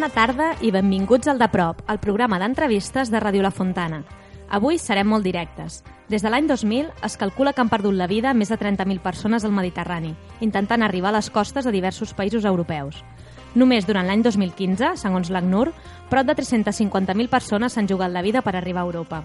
Bona tarda i benvinguts al De Prop, el programa d'entrevistes de Ràdio La Fontana. Avui serem molt directes. Des de l'any 2000 es calcula que han perdut la vida més de 30.000 persones al Mediterrani, intentant arribar a les costes de diversos països europeus. Només durant l'any 2015, segons l'ACNUR, prop de 350.000 persones s'han jugat la vida per arribar a Europa.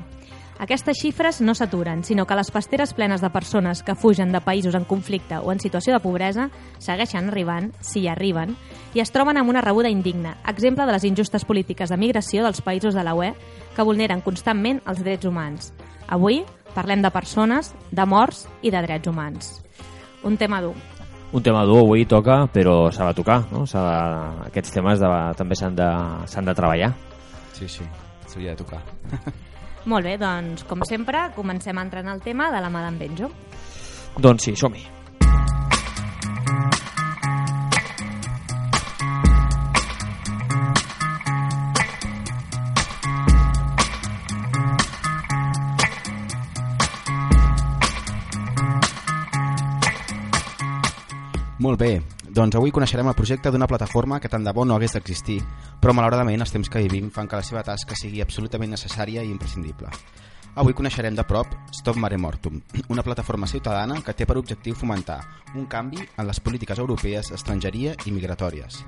Aquestes xifres no s'aturen, sinó que les pasteres plenes de persones que fugen de països en conflicte o en situació de pobresa segueixen arribant, si hi arriben, i es troben amb una rebuda indigna, exemple de les injustes polítiques de migració dels països de la UE que vulneren constantment els drets humans. Avui parlem de persones, de morts i de drets humans. Un tema dur. Un tema dur avui toca, però s'ha de tocar, no? De... Aquests temes de... també s'han de, de treballar. Sí, sí, s'hauria de tocar. Molt bé, doncs, com sempre, comencem a entrar en el tema de la mà d'en Benjo. Doncs sí, som-hi. Molt bé, doncs avui coneixerem el projecte d'una plataforma que tant de bo no hagués d'existir, però malauradament els temps que vivim fan que la seva tasca sigui absolutament necessària i imprescindible. Avui coneixerem de prop Stop Mare Mortum, una plataforma ciutadana que té per objectiu fomentar un canvi en les polítiques europees d'estrangeria i migratòries.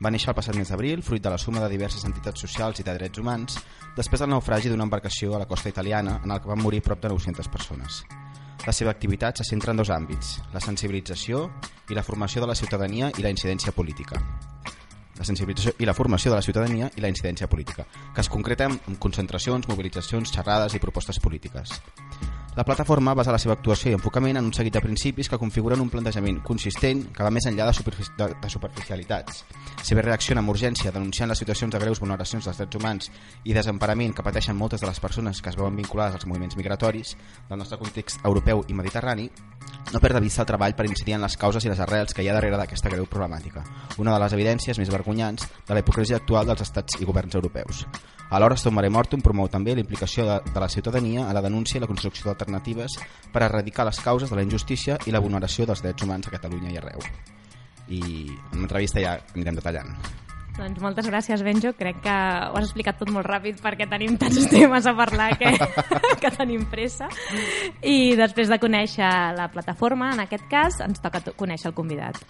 Va néixer el passat mes d'abril, fruit de la suma de diverses entitats socials i de drets humans, després del naufragi d'una embarcació a la costa italiana en el que van morir prop de 900 persones. La seva activitat se centra en dos àmbits, la sensibilització i la formació de la ciutadania i la incidència política. La sensibilització i la formació de la ciutadania i la incidència política, que es concreta en concentracions, mobilitzacions, xerrades i propostes polítiques. La plataforma basa la seva actuació i enfocament en un seguit de principis que configuren un plantejament consistent que va més enllà de, superfici de, de superficialitats. Bé reacciona amb urgència denunciant les situacions de greus vulneracions dels drets humans i desemparament que pateixen moltes de les persones que es veuen vinculades als moviments migratoris del nostre context europeu i mediterrani, no perd de vista el treball per incidir en les causes i les arrels que hi ha darrere d'aquesta greu problemàtica, una de les evidències més vergonyants de la hipocresia actual dels estats i governs europeus. Alhora, Stop Mare Mortum promou també la implicació de, de la ciutadania a la denúncia i la construcció d'alternatives per erradicar les causes de la injustícia i la vulneració dels drets humans a Catalunya i arreu. I en l'entrevista ja anirem detallant. Doncs moltes gràcies, Benjo. Crec que ho has explicat tot molt ràpid perquè tenim tants temes a parlar que, que tenim pressa. I després de conèixer la plataforma, en aquest cas, ens toca conèixer el convidat.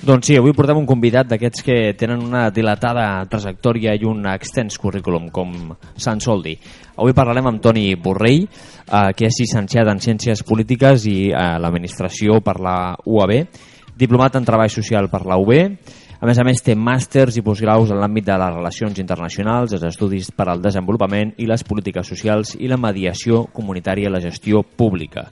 Doncs sí, avui portem un convidat d'aquests que tenen una dilatada trajectòria i un extens currículum, com Sant Soldi. Avui parlarem amb Toni Borrell, eh, que és llicenciat en Ciències Polítiques i eh, l'Administració per la UAB, diplomat en Treball Social per la UB, a més a més té màsters i postgraus en l'àmbit de les relacions internacionals, els estudis per al desenvolupament i les polítiques socials i la mediació comunitària i la gestió pública.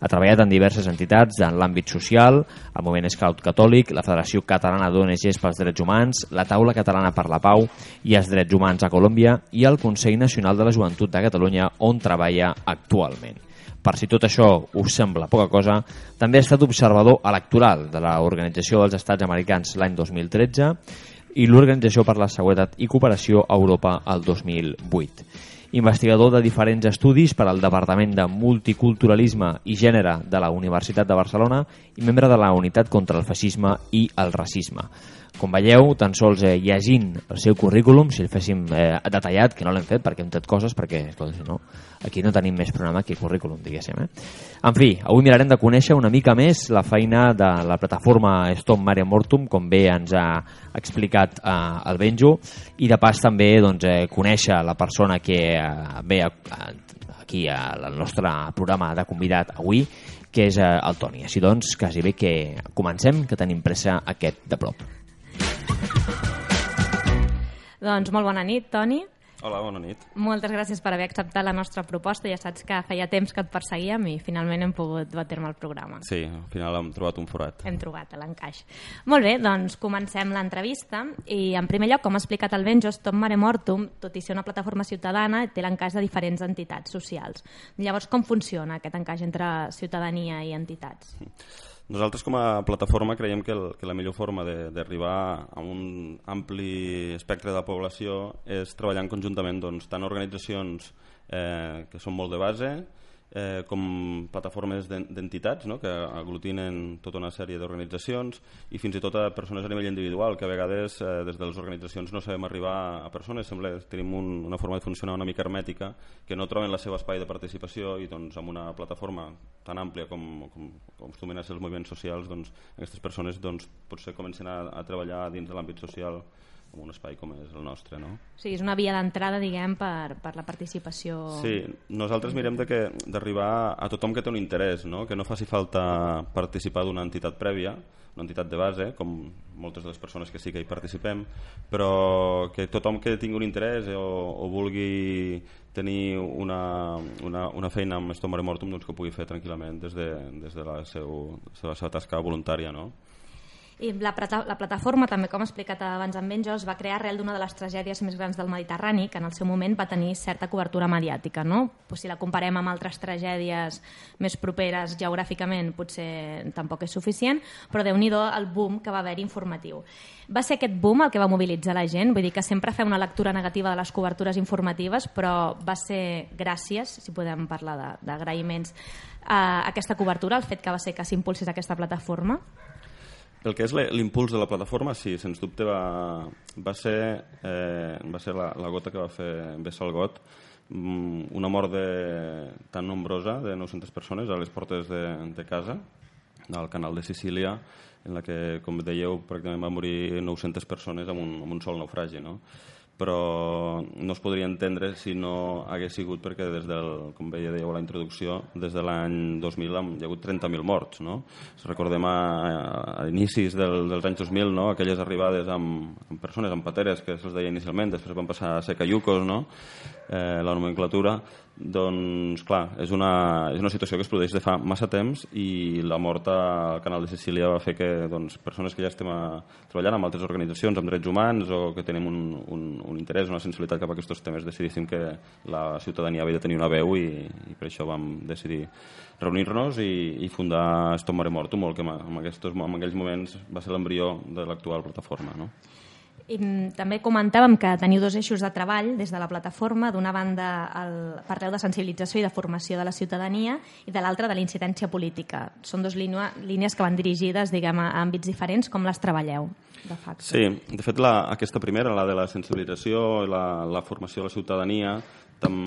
Ha treballat en diverses entitats en l'àmbit social, el Moviment Scout Catòlic, la Federació Catalana d'ONGs pels Drets Humans, la Taula Catalana per la Pau i els Drets Humans a Colòmbia i el Consell Nacional de la Joventut de Catalunya, on treballa actualment. Per si tot això us sembla poca cosa, també ha estat observador electoral de l'Organització dels Estats Americans l'any 2013 i l'Organització per la Seguretat i Cooperació a Europa el 2008 investigador de diferents estudis per al Departament de Multiculturalisme i Gènere de la Universitat de Barcelona i membre de la Unitat contra el Feixisme i el Racisme. Com veieu, tan sols eh, llegint el seu currículum, si el féssim eh, detallat, que no l'hem fet perquè hem fet coses, perquè escolta, no, aquí no tenim més programa que currículum, diguéssim. Eh? En fi, avui mirarem de conèixer una mica més la feina de la plataforma Stop Mare Mortum, com bé ens ha explicat eh, el Benjo, i de pas també doncs, eh, conèixer la persona que eh, ve a, a, aquí al nostre programa de convidat avui, que és eh, el Toni. Així doncs, quasi bé que comencem, que tenim pressa aquest de prop. Doncs molt bona nit, Toni. Hola, bona nit. Moltes gràcies per haver acceptat la nostra proposta. Ja saps que feia temps que et perseguíem i finalment hem pogut dur a terme el programa. Sí, al final hem trobat un forat. Hem trobat l'encaix. Molt bé, doncs comencem l'entrevista i en primer lloc, com ha explicat el Benjos, Tom Mare Mortum, tot i ser una plataforma ciutadana, té l'encaix de diferents entitats socials. Llavors, com funciona aquest encaix entre ciutadania i entitats? Nosaltres com a plataforma creiem que, el, que la millor forma d'arribar a un ampli espectre de la població és treballant conjuntament doncs, tant organitzacions eh, que són molt de base, eh, com plataformes d'entitats no? que aglutinen tota una sèrie d'organitzacions i fins i tot a persones a nivell individual, que a vegades eh, des de les organitzacions no sabem arribar a persones, sembla que tenim un, una forma de funcionar una mica hermètica, que no troben el seu espai de participació i doncs amb una plataforma tan àmplia com, com, com acostumen a ser els moviments socials, doncs aquestes persones doncs, potser comencen a, a treballar dins de l'àmbit social en un espai com és el nostre. No? Sí, és una via d'entrada, diguem, per, per la participació... Sí, nosaltres mirem d'arribar a tothom que té un interès, no? que no faci falta participar d'una entitat prèvia, una entitat de base, com moltes de les persones que sí que hi participem, però que tothom que tingui un interès o, o vulgui tenir una, una, una feina amb Estomare Mortum doncs que ho pugui fer tranquil·lament des de, des de, la, seu, des de la seva tasca voluntària. No? I la, la plataforma, també com ha explicat abans en Benjo, es va crear arrel d'una de les tragèdies més grans del Mediterrani, que en el seu moment va tenir certa cobertura mediàtica. No? Pues si la comparem amb altres tragèdies més properes geogràficament, potser tampoc és suficient, però déu nhi el boom que va haver informatiu. Va ser aquest boom el que va mobilitzar la gent, vull dir que sempre fem una lectura negativa de les cobertures informatives, però va ser gràcies, si podem parlar d'agraïments, a aquesta cobertura, el fet que va ser que s'impulsés aquesta plataforma? El que és l'impuls de la plataforma, sí, sens dubte va, va ser, eh, va ser la, la gota que va fer vessar el got mm, una mort de, tan nombrosa de 900 persones a les portes de, de casa al canal de Sicília en la que, com dèieu, pràcticament va morir 900 persones amb un, amb un sol naufragi. No? Però no es podria entendre si no hagués sigut perquè des del, com veia dèieu a la introducció, des de l'any 2000 hi ha hagut 30.000 morts, no? Si recordem a, a inicis del, dels anys 2000, no? aquelles arribades amb, amb persones, amb pateres, que se'ls deia inicialment, després van passar a ser cayucos, no? eh, la nomenclatura, doncs, clar, és una, és una situació que es produeix de fa massa temps i la mort al canal de Sicília va fer que doncs, persones que ja estem a, treballant amb altres organitzacions, amb drets humans o que tenim un, un, un interès, una sensibilitat cap a aquests temes, decidíssim que la ciutadania havia de tenir una veu i, i per això vam decidir reunir-nos i, i fundar Stop Mare Mortum, que en, aquests, en aquells moments va ser l'embrió de l'actual plataforma. No? I mm, també comentàvem que teniu dos eixos de treball des de la plataforma, d'una banda el, parleu de sensibilització i de formació de la ciutadania i de l'altra de l'incidència política. Són dues línies que van dirigides diguem, a àmbits diferents, com les treballeu? De facto. Sí, de fet la, aquesta primera, la de la sensibilització i la, la formació de la ciutadania, tam,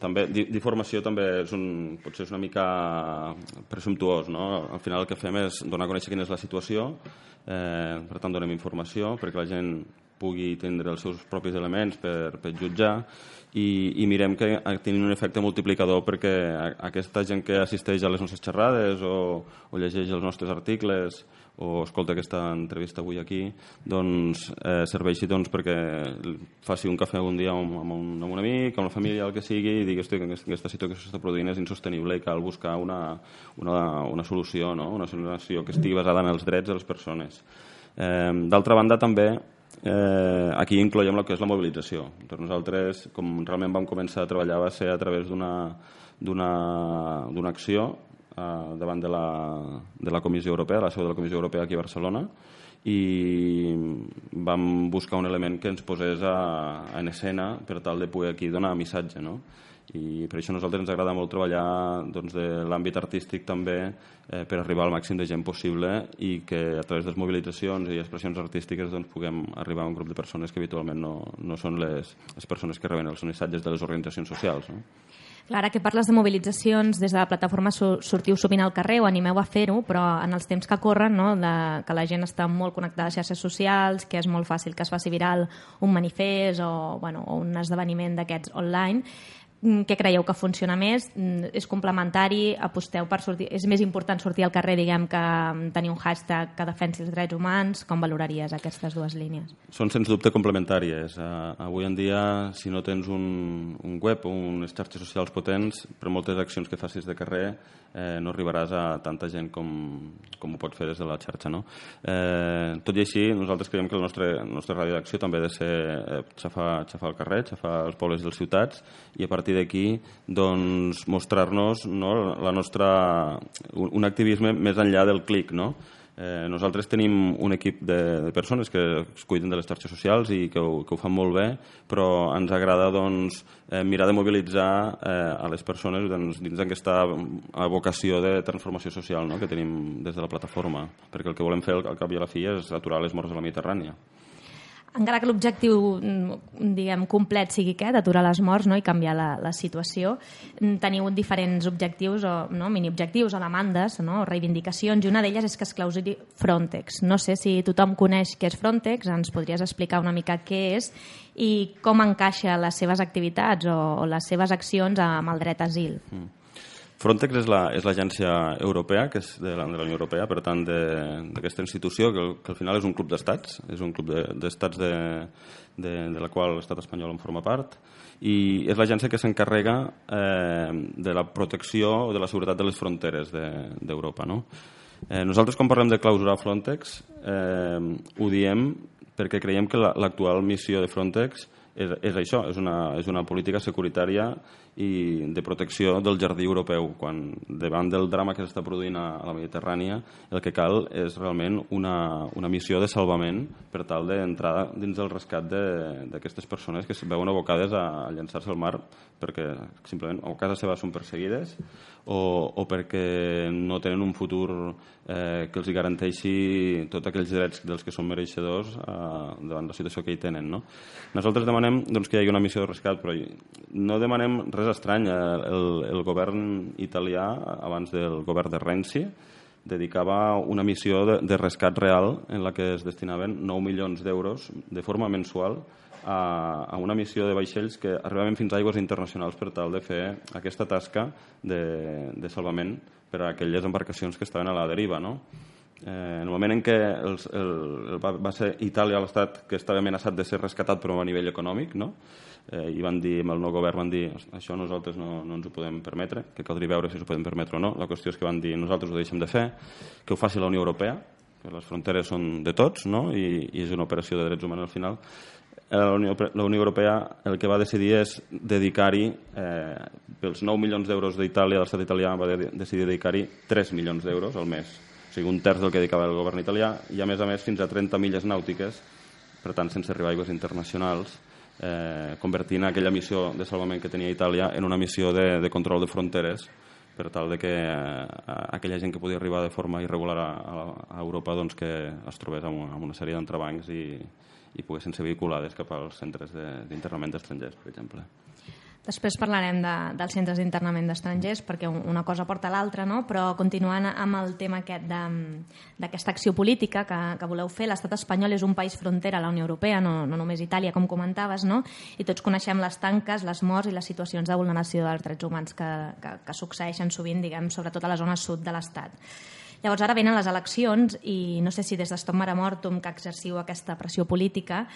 també, d'informació també és un, potser és una mica presumptuós, no? Al final el que fem és donar a conèixer quina és la situació, eh, per tant donem informació perquè la gent pugui tindre els seus propis elements per, per jutjar i, i mirem que tinguin un efecte multiplicador perquè aquesta gent que assisteix a les nostres xerrades o, o llegeix els nostres articles o escolta aquesta entrevista avui aquí, doncs eh, serveixi doncs, perquè faci un cafè un dia amb, amb, un, amb un amic, amb la família, el que sigui, i digui que aquesta situació que s'està produint és insostenible i cal buscar una, una, una solució, no? una solució que estigui basada en els drets de les persones. Eh, D'altra banda, també eh, aquí incloiem el que és la mobilització. Per nosaltres, com realment vam començar a treballar, va ser a través d'una acció eh, davant de la, de la Comissió Europea, la seu de la Comissió Europea aquí a Barcelona, i vam buscar un element que ens posés a en escena per tal de poder aquí donar missatge, no? i per això a nosaltres ens agrada molt treballar doncs, de l'àmbit artístic també eh, per arribar al màxim de gent possible i que a través de les mobilitzacions i expressions artístiques doncs, puguem arribar a un grup de persones que habitualment no, no són les, les persones que reben els missatges de les organitzacions socials. No? Clar, ara que parles de mobilitzacions, des de la plataforma sortiu sovint al carrer o animeu a fer-ho, però en els temps que corren, no, de, que la gent està molt connectada a xarxes socials, que és molt fàcil que es faci viral un manifest o, bueno, o un esdeveniment d'aquests online, què creieu que funciona més? Mm, És complementari? Aposteu per sortir... És més important sortir al carrer, diguem, que mm, tenir un hashtag que defensi els drets humans? Com valoraries aquestes dues línies? Són sens dubte complementàries. Uh, avui en dia, si no tens un, un web o unes xarxes socials potents, per moltes accions que facis de carrer eh, no arribaràs a tanta gent com, com ho pots fer des de la xarxa. No? Eh, tot i així, nosaltres creiem que la nostra, la nostra ràdio d'acció també ha de ser eh, xafar, xafar el carrer, xafar els pobles i les ciutats i a partir d'aquí doncs, mostrar-nos no, la nostra, un, activisme més enllà del clic. No? Eh, nosaltres tenim un equip de, de persones que es cuiden de les xarxes socials i que ho, que ho fan molt bé, però ens agrada doncs, eh, mirar de mobilitzar eh, a les persones doncs, dins d'aquesta vocació de transformació social no? que tenim des de la plataforma, perquè el que volem fer al cap i a la fi és aturar les morts de la Mediterrània encara que l'objectiu mm, diguem complet sigui aquest, d'aturar les morts no? i canviar la, la situació, mm, teniu diferents objectius o no? mini-objectius o demandes no? o reivindicacions i una d'elles és que es clausuri Frontex. No sé si tothom coneix què és Frontex, ens podries explicar una mica què és i com encaixa les seves activitats o, o les seves accions amb el dret a asil. Mm. Frontex és l'agència la, europea, que és de la, de la Unió Europea, per tant, d'aquesta institució, que, que al final és un club d'estats, és un club d'estats de, de, de la qual l'estat espanyol en forma part, i és l'agència que s'encarrega eh, de la protecció o de la seguretat de les fronteres d'Europa. De, no? eh, nosaltres, quan parlem de clausurar Frontex, eh, ho diem perquè creiem que l'actual la, missió de Frontex és, és això, és una, és una política securitària i de protecció del jardí europeu. Quan davant del drama que s'està produint a, la Mediterrània, el que cal és realment una, una missió de salvament per tal d'entrar dins del rescat d'aquestes persones que es veuen abocades a, llançar-se al mar perquè simplement o casa seva són perseguides o, o perquè no tenen un futur eh, que els garanteixi tots aquells drets dels que són mereixedors eh, davant la situació que hi tenen. No? Nosaltres demanem doncs, que hi hagi una missió de rescat, però no demanem res res estrany. El, el govern italià, abans del govern de Renzi, dedicava una missió de, de rescat real en la que es destinaven 9 milions d'euros de forma mensual a, a una missió de vaixells que arribaven fins a aigües internacionals per tal de fer aquesta tasca de, de salvament per a aquelles embarcacions que estaven a la deriva. No? Eh, en el moment en què el, el, el, va, va ser Itàlia l'estat que estava amenaçat de ser rescatat però a nivell econòmic, no? Eh, i van dir, amb el nou govern van dir això nosaltres no, no ens ho podem permetre, que caldria veure si s'ho podem permetre o no. La qüestió és que van dir nosaltres ho deixem de fer, que ho faci la Unió Europea, que les fronteres són de tots no? I, i és una operació de drets humans al final. Eh, la Unió, la Unió Europea el que va decidir és dedicar-hi, eh, pels 9 milions d'euros d'Itàlia, l'estat italià va de, decidir dedicar-hi 3 milions d'euros al mes, o sigui, un terç del que dedicava el govern italià, i a més a més fins a 30 milles nàutiques, per tant sense arribar a aigües internacionals, eh, convertint aquella missió de salvament que tenia Itàlia en una missió de, de control de fronteres per tal de que eh, aquella gent que podia arribar de forma irregular a, a, Europa doncs, que es trobés amb una, amb una sèrie d'entrebancs i, i poguessin ser vehiculades cap als centres d'internament d'estrangers, per exemple. Després parlarem de, dels centres d'internament d'estrangers perquè una cosa porta a l'altra, no? però continuant amb el tema aquest d'aquesta acció política que, que voleu fer, l'estat espanyol és un país frontera a la Unió Europea, no, no només Itàlia, com comentaves, no? i tots coneixem les tanques, les morts i les situacions de vulneració dels drets humans que, que, que succeeixen sovint, diguem, sobretot a la zona sud de l'Estat. Llavors ara venen les eleccions i no sé si des d'Estom Mare Mortum que exerciu aquesta pressió política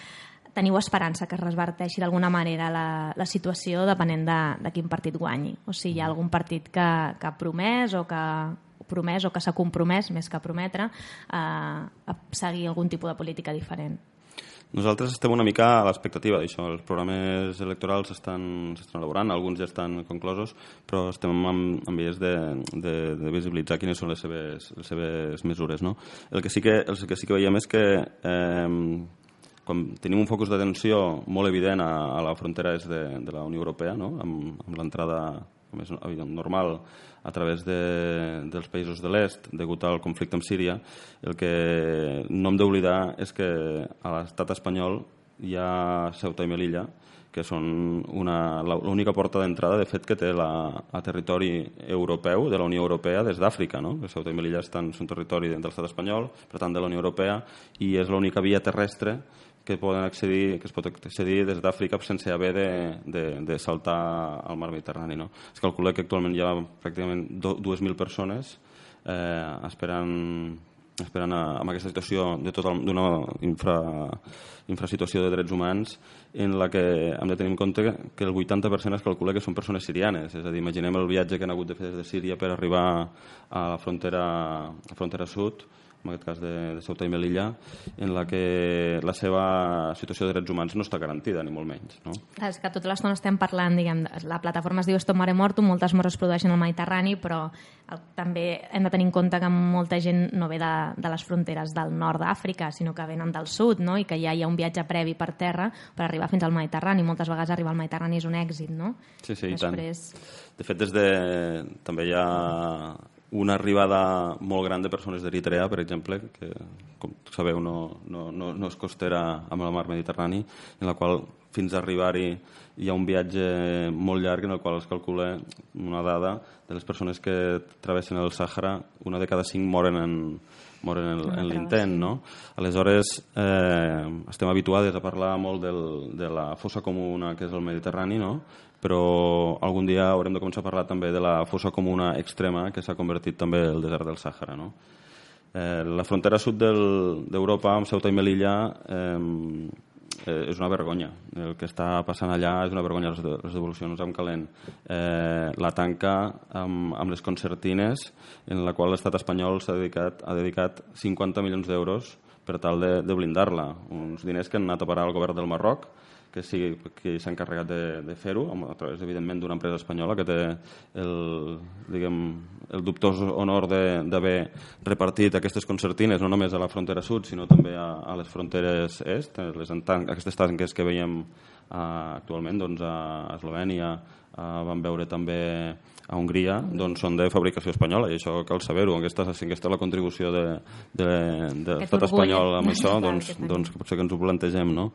teniu esperança que es resverteixi d'alguna manera la, la situació depenent de, de quin partit guanyi. O si hi ha algun partit que, que ha promès o que promès o que s'ha compromès, més que prometre, a, a seguir algun tipus de política diferent. Nosaltres estem una mica a l'expectativa d'això. Els programes electorals s'estan elaborant, alguns ja estan conclosos, però estem amb, amb vies de, de, de visibilitzar quines són les seves, les seves mesures. No? El, que sí que, el que sí que veiem és que eh, com tenim un focus d'atenció molt evident a, a la frontera est de, de la Unió Europea, no? amb, amb l'entrada com és normal a través de, dels països de l'est, degut al conflicte amb Síria, el que no hem d'oblidar és que a l'estat espanyol hi ha Ceuta i Melilla, que són l'única porta d'entrada, de fet, que té la, a territori europeu, de la Unió Europea, des d'Àfrica. No? Ceuta i Melilla estan, són territori de l'estat espanyol, per tant, de la Unió Europea, i és l'única via terrestre que poden accedir, que es pot accedir des d'Àfrica sense haver de, de, de saltar al mar Mediterrani. No? Es calcula que actualment hi ha pràcticament 2.000 persones eh, esperant esperant a, amb aquesta situació tota d'una infra, infrasituació de drets humans en la que hem de tenir en compte que el 80% es calcula que són persones sirianes. És a dir, imaginem el viatge que han hagut de fer des de Síria per arribar a la frontera, a la frontera sud, en aquest cas de, de Ceuta i Melilla, en la que la seva situació de drets humans no està garantida, ni molt menys. No? És que tota l'estona estem parlant, diguem, la plataforma es diu Stop Mare Mortum, moltes morts es produeixen al Mediterrani, però el, també hem de tenir en compte que molta gent no ve de, de les fronteres del nord d'Àfrica, sinó que venen del sud, no? i que ja hi ha un viatge previ per terra per arribar fins al Mediterrani. Moltes vegades arribar al Mediterrani és un èxit, no? Sí, sí, Després... i tant. De fet, des de... també hi ha una arribada molt gran de persones d'Eritrea, per exemple, que, com sabeu, no, no, no, no és costera amb el mar Mediterrani, en la qual fins a arribar-hi hi ha un viatge molt llarg en el qual es calcula una dada de les persones que travessen el Sàhara, una de cada cinc moren en, moren en, en l'intent, no? Aleshores, eh, estem habituades a parlar molt del, de la fossa comuna que és el Mediterrani, no? Però algun dia haurem de començar a parlar també de la fossa comuna extrema que s'ha convertit també el desert del Sàhara. No? Eh, la frontera sud d'Europa, amb Ceuta i Melilla, eh, és una vergonya. El que està passant allà és una vergonya, les, les devolucions amb calent. Eh, la tanca amb, amb les concertines, en la qual l'estat espanyol s'ha dedicat, ha dedicat 50 milions d'euros per tal de, de blindar-la. Uns diners que han anat a parar al govern del Marroc, que sigui qui s'ha encarregat de, de fer-ho, a través, evidentment, d'una empresa espanyola que té el, diguem, el dubtós honor d'haver repartit aquestes concertines no només a la frontera sud, sinó també a, a les fronteres est, les tan, aquestes tanques que veiem uh, actualment doncs, a Eslovènia, uh, vam veure també a Hongria, doncs són de fabricació espanyola, i això cal saber-ho. Aquesta, aquesta és la contribució de, de, de l'estat espanyol amb això, doncs, doncs potser que ens ho plantegem, no?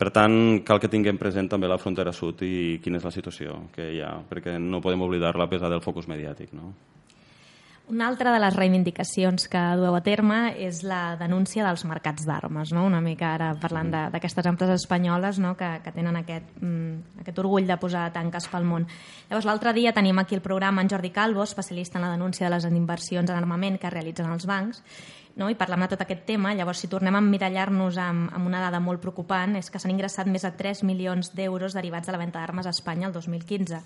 Per tant, cal que tinguem present també la frontera sud i quina és la situació que hi ha, perquè no podem oblidar-la a pesar del focus mediàtic. No? Una altra de les reivindicacions que dueu a terme és la denúncia dels mercats d'armes, no? una mica ara parlant d'aquestes empreses espanyoles no? que, que tenen aquest, mm, aquest orgull de posar tanques pel món. Llavors, l'altre dia tenim aquí el programa en Jordi Calvo, especialista en la denúncia de les inversions en armament que realitzen els bancs, no? i parlem de tot aquest tema. Llavors, si tornem a emmirallar-nos amb, amb una dada molt preocupant, és que s'han ingressat més de 3 milions d'euros derivats de la venda d'armes a Espanya el 2015,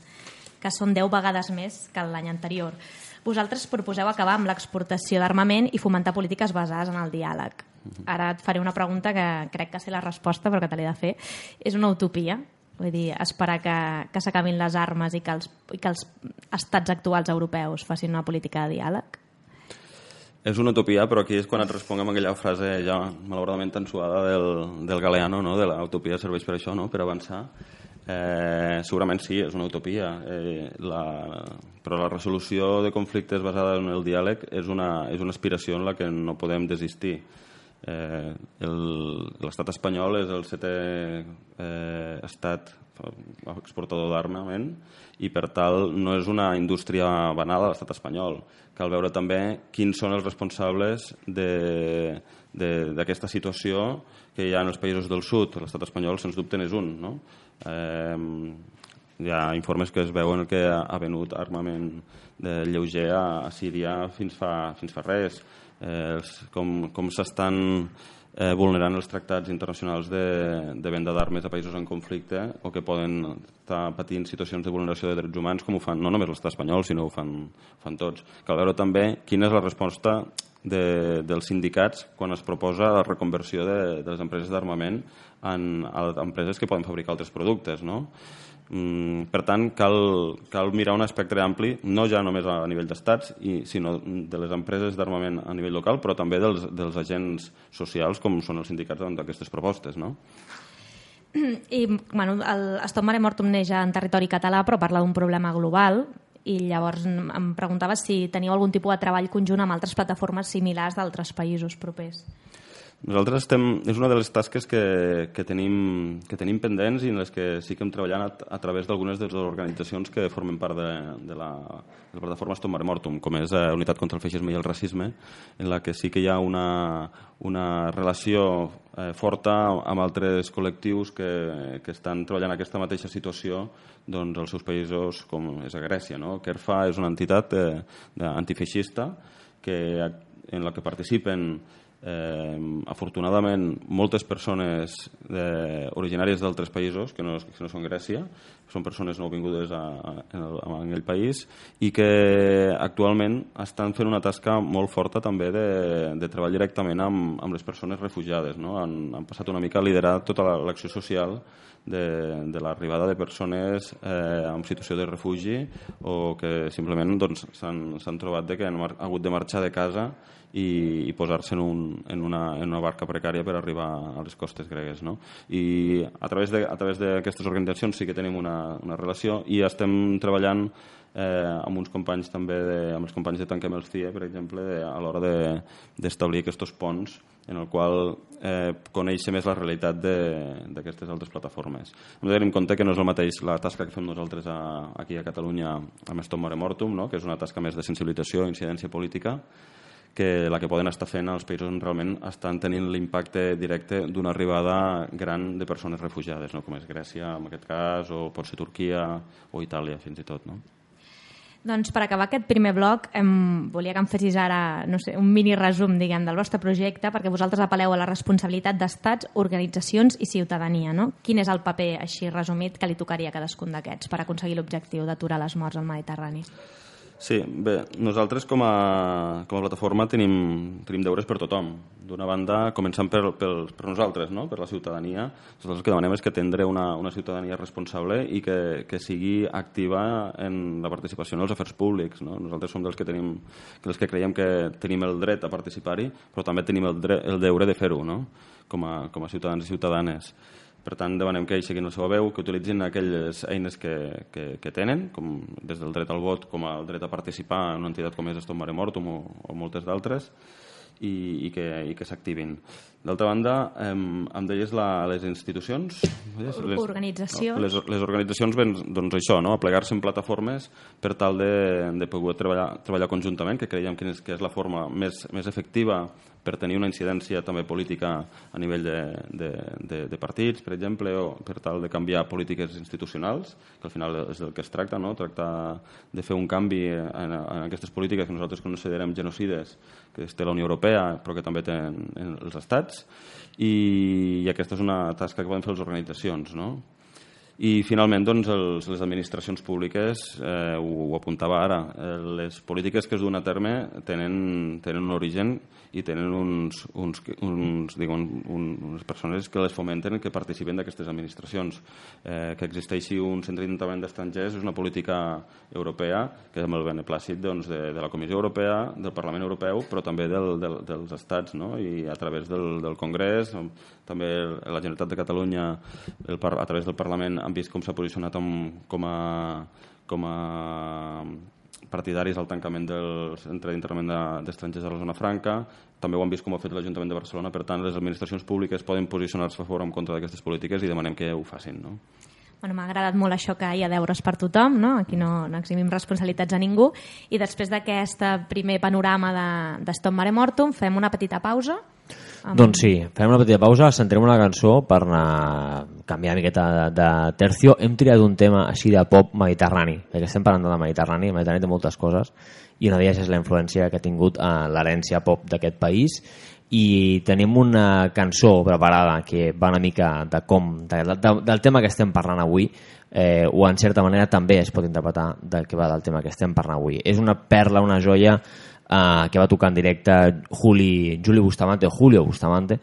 que són 10 vegades més que l'any anterior. Vosaltres proposeu acabar amb l'exportació d'armament i fomentar polítiques basades en el diàleg. Ara et faré una pregunta que crec que sé la resposta, però que te l'he de fer. És una utopia? Vull dir, esperar que, que s'acabin les armes i que, els, i que els estats actuals europeus facin una política de diàleg? És una utopia, però aquí és quan et responguem aquella frase ja malauradament tan suada del, del Galeano, no? de l'utopia serveix per això, no? per avançar. Eh, segurament sí, és una utopia, eh, la, però la resolució de conflictes basada en el diàleg és una, és una aspiració en la que no podem desistir. Eh, L'estat espanyol és el setè eh, estat exportador d'armament i per tal no és una indústria banal a l'estat espanyol. Cal veure també quins són els responsables d'aquesta situació que hi ha en els països del sud. L'estat espanyol, sens dubte, n'és un. No? Eh, hi ha informes que es veuen que ha venut armament de lleuger a, a Síria fins fa, fins fa res. Eh, com com s'estan eh, vulnerant els tractats internacionals de, de venda d'armes a països en conflicte o que poden estar patint situacions de vulneració de drets humans com ho fan no només l'estat espanyol, sinó ho fan, fan tots. Cal veure també quina és la resposta de, dels sindicats quan es proposa la reconversió de, de les empreses d'armament en, en empreses que poden fabricar altres productes. No? Mm, per tant, cal, cal mirar un espectre ampli, no ja només a nivell d'estats, sinó de les empreses d'armament a nivell local, però també dels, dels agents socials, com són els sindicats davant d'aquestes propostes. No? I, bueno, el Stop Mare Mortum neix en territori català, però parla d'un problema global, i llavors em preguntava si teníeu algun tipus de treball conjunt amb altres plataformes similars d'altres països propers. Nosaltres estem, és una de les tasques que, que, tenim, que tenim pendents i en les que sí que hem treballat a, a través d'algunes de les organitzacions que formen part de, de, la, de la plataforma Stop Mare Mortum, com és eh, Unitat contra el Feixisme i el Racisme, en la que sí que hi ha una, una relació eh, forta amb altres col·lectius que, que estan treballant aquesta mateixa situació doncs, als seus països, com és a Grècia. No? CERFA és una entitat eh, antifeixista que, en la que participen Eh, afortunadament, moltes persones de, originàries d'altres països, que no, que no són Grècia, són persones nouvingudes a, a, a, en el país i que actualment estan fent una tasca molt forta també de, de treballar directament amb, amb les persones refugiades. No? Han, han passat una mica a liderar tota l'acció social de, de l'arribada de persones eh, en situació de refugi o que simplement doncs, s'han doncs, trobat de que han hagut de marxar de casa i, i posar-se en, un, en, una, en una barca precària per arribar a les costes gregues. No? I a través d'aquestes organitzacions sí que tenim una, una relació i estem treballant eh, amb uns companys també, de, amb els companys de Tanquem els CIE, per exemple, de, a l'hora d'establir de, aquests ponts en el qual eh, conèixer més la realitat d'aquestes altres plataformes. Hem de tenir en compte que no és el mateix la tasca que fem nosaltres a, aquí a Catalunya amb Stop More Mortum, no? que és una tasca més de sensibilització i incidència política, que la que poden estar fent als països on realment estan tenint l'impacte directe d'una arribada gran de persones refugiades, no? com és Grècia en aquest cas, o pot ser Turquia o Itàlia fins i tot. No? Doncs per acabar aquest primer bloc, em volia que em fessis ara no sé, un mini resum diguem, del vostre projecte, perquè vosaltres apel·leu a la responsabilitat d'estats, organitzacions i ciutadania. No? Quin és el paper així resumit que li tocaria a cadascun d'aquests per aconseguir l'objectiu d'aturar les morts al Mediterrani? Sí, bé, nosaltres com a, com a plataforma tenim, tenim deures per tothom. D'una banda, començant per, per, per nosaltres, no? per la ciutadania. Nosaltres el que demanem és que tindre una, una ciutadania responsable i que, que sigui activa en la participació en els afers públics. No? Nosaltres som dels que, tenim, dels que creiem que tenim el dret a participar-hi, però també tenim el, dret, el deure de fer-ho no? com, a, com a ciutadans i ciutadanes. Per tant, demanem que siguin la seva veu, que utilitzin aquelles eines que, que, que tenen, com des del dret al vot com al dret a participar en una entitat com és Estom Mare Mortum o, o moltes d'altres, i, i que, i que s'activin. D'altra banda, eh, em deies la, les institucions... Les, organitzacions. Les, les organitzacions, ben, doncs això, no? aplegar-se en plataformes per tal de, de poder treballar, treballar conjuntament, que creiem que és, que és la forma més, més efectiva per tenir una incidència també política a nivell de, de, de, de partits, per exemple, o per tal de canviar polítiques institucionals, que al final és del que es tracta, no? tractar de fer un canvi en, en aquestes polítiques que nosaltres considerem genocides, que té la Unió Europea, però que també tenen els estats, i, i aquesta és una tasca que poden fer les organitzacions. No? I finalment doncs, els, les administracions públiques, eh, ho, ho apuntava ara, eh, les polítiques que es duen a terme tenen, tenen un origen i tenen uns, uns, uns, digue, un, unes persones que les fomenten que participen d'aquestes administracions. Eh, que existeixi un centre d'intentament d'estrangers és una política europea que és amb el beneplàcit doncs, de, de la Comissió Europea, del Parlament Europeu, però també del, del, dels estats no? i a través del, del Congrés, també la Generalitat de Catalunya el, a través del Parlament han vist com s'ha posicionat amb, com a com a partidaris al tancament del centre d'internament d'estrangers a la zona franca. També ho han vist com ha fet l'Ajuntament de Barcelona. Per tant, les administracions públiques poden posicionar-se a favor en contra d'aquestes polítiques i demanem que ho facin. No? Bueno, M'ha agradat molt això que hi ha deures per tothom, no? aquí no, no eximim responsabilitats a ningú. I després d'aquest primer panorama de, de Mare Mortum, fem una petita pausa amb... Doncs sí, farem una petita pausa, sentirem una cançó per anar canviar una miqueta de, de tercio. Hem triat un tema així de pop mediterrani, perquè estem parlant de Mediterrani, el Mediterrani té moltes coses, i una d'elles és la influència que ha tingut en l'herència pop d'aquest país, i tenim una cançó preparada que va una mica de com, de, de, del tema que estem parlant avui, eh, o en certa manera també es pot interpretar del que va del tema que estem parlant avui. És una perla, una joia eh, que va tocar en directe Juli, Juli Bustamante, Julio Bustamante,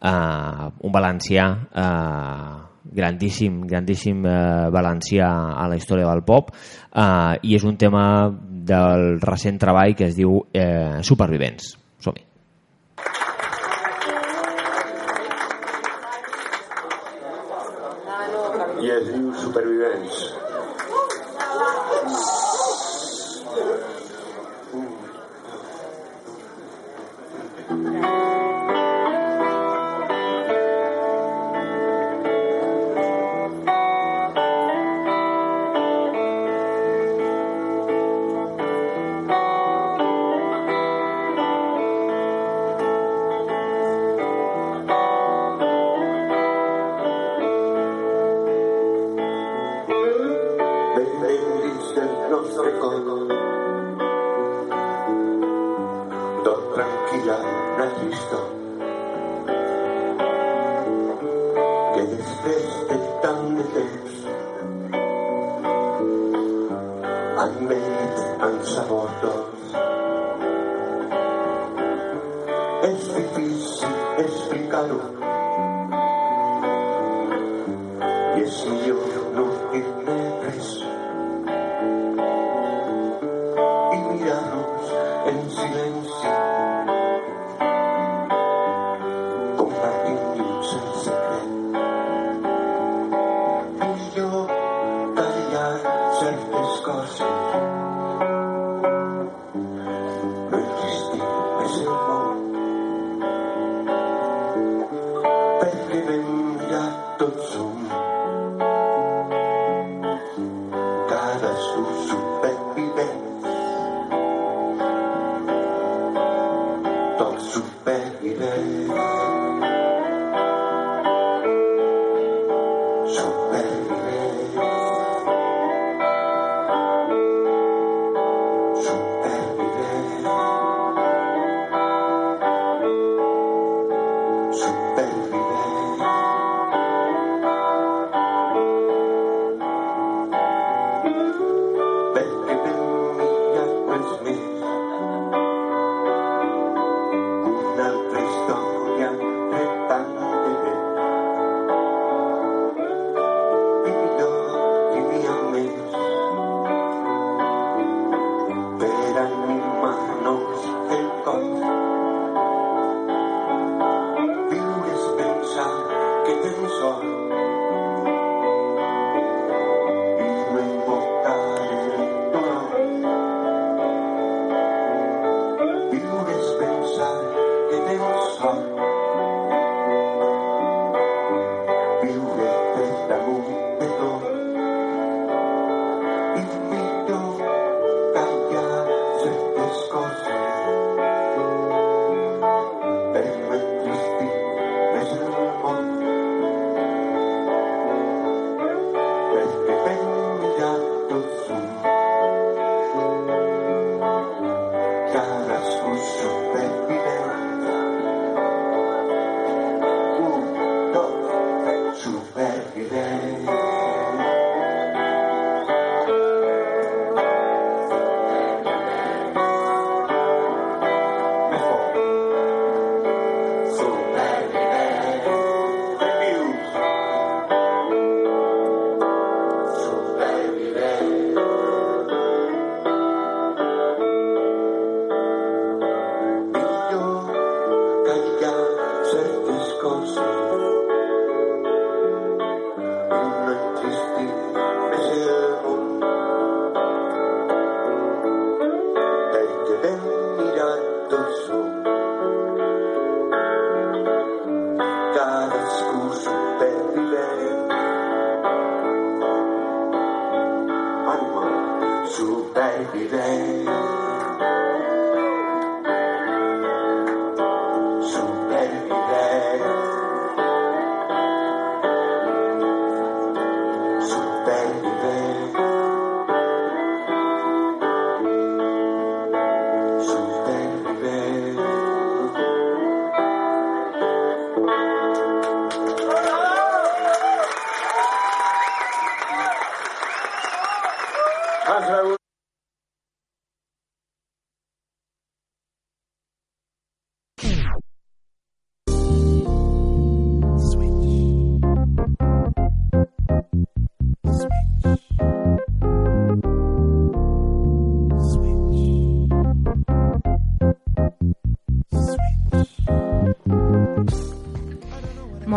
eh, un valencià eh, grandíssim, grandíssim eh, valencià a la història del pop eh, i és un tema del recent treball que es diu eh, Supervivents.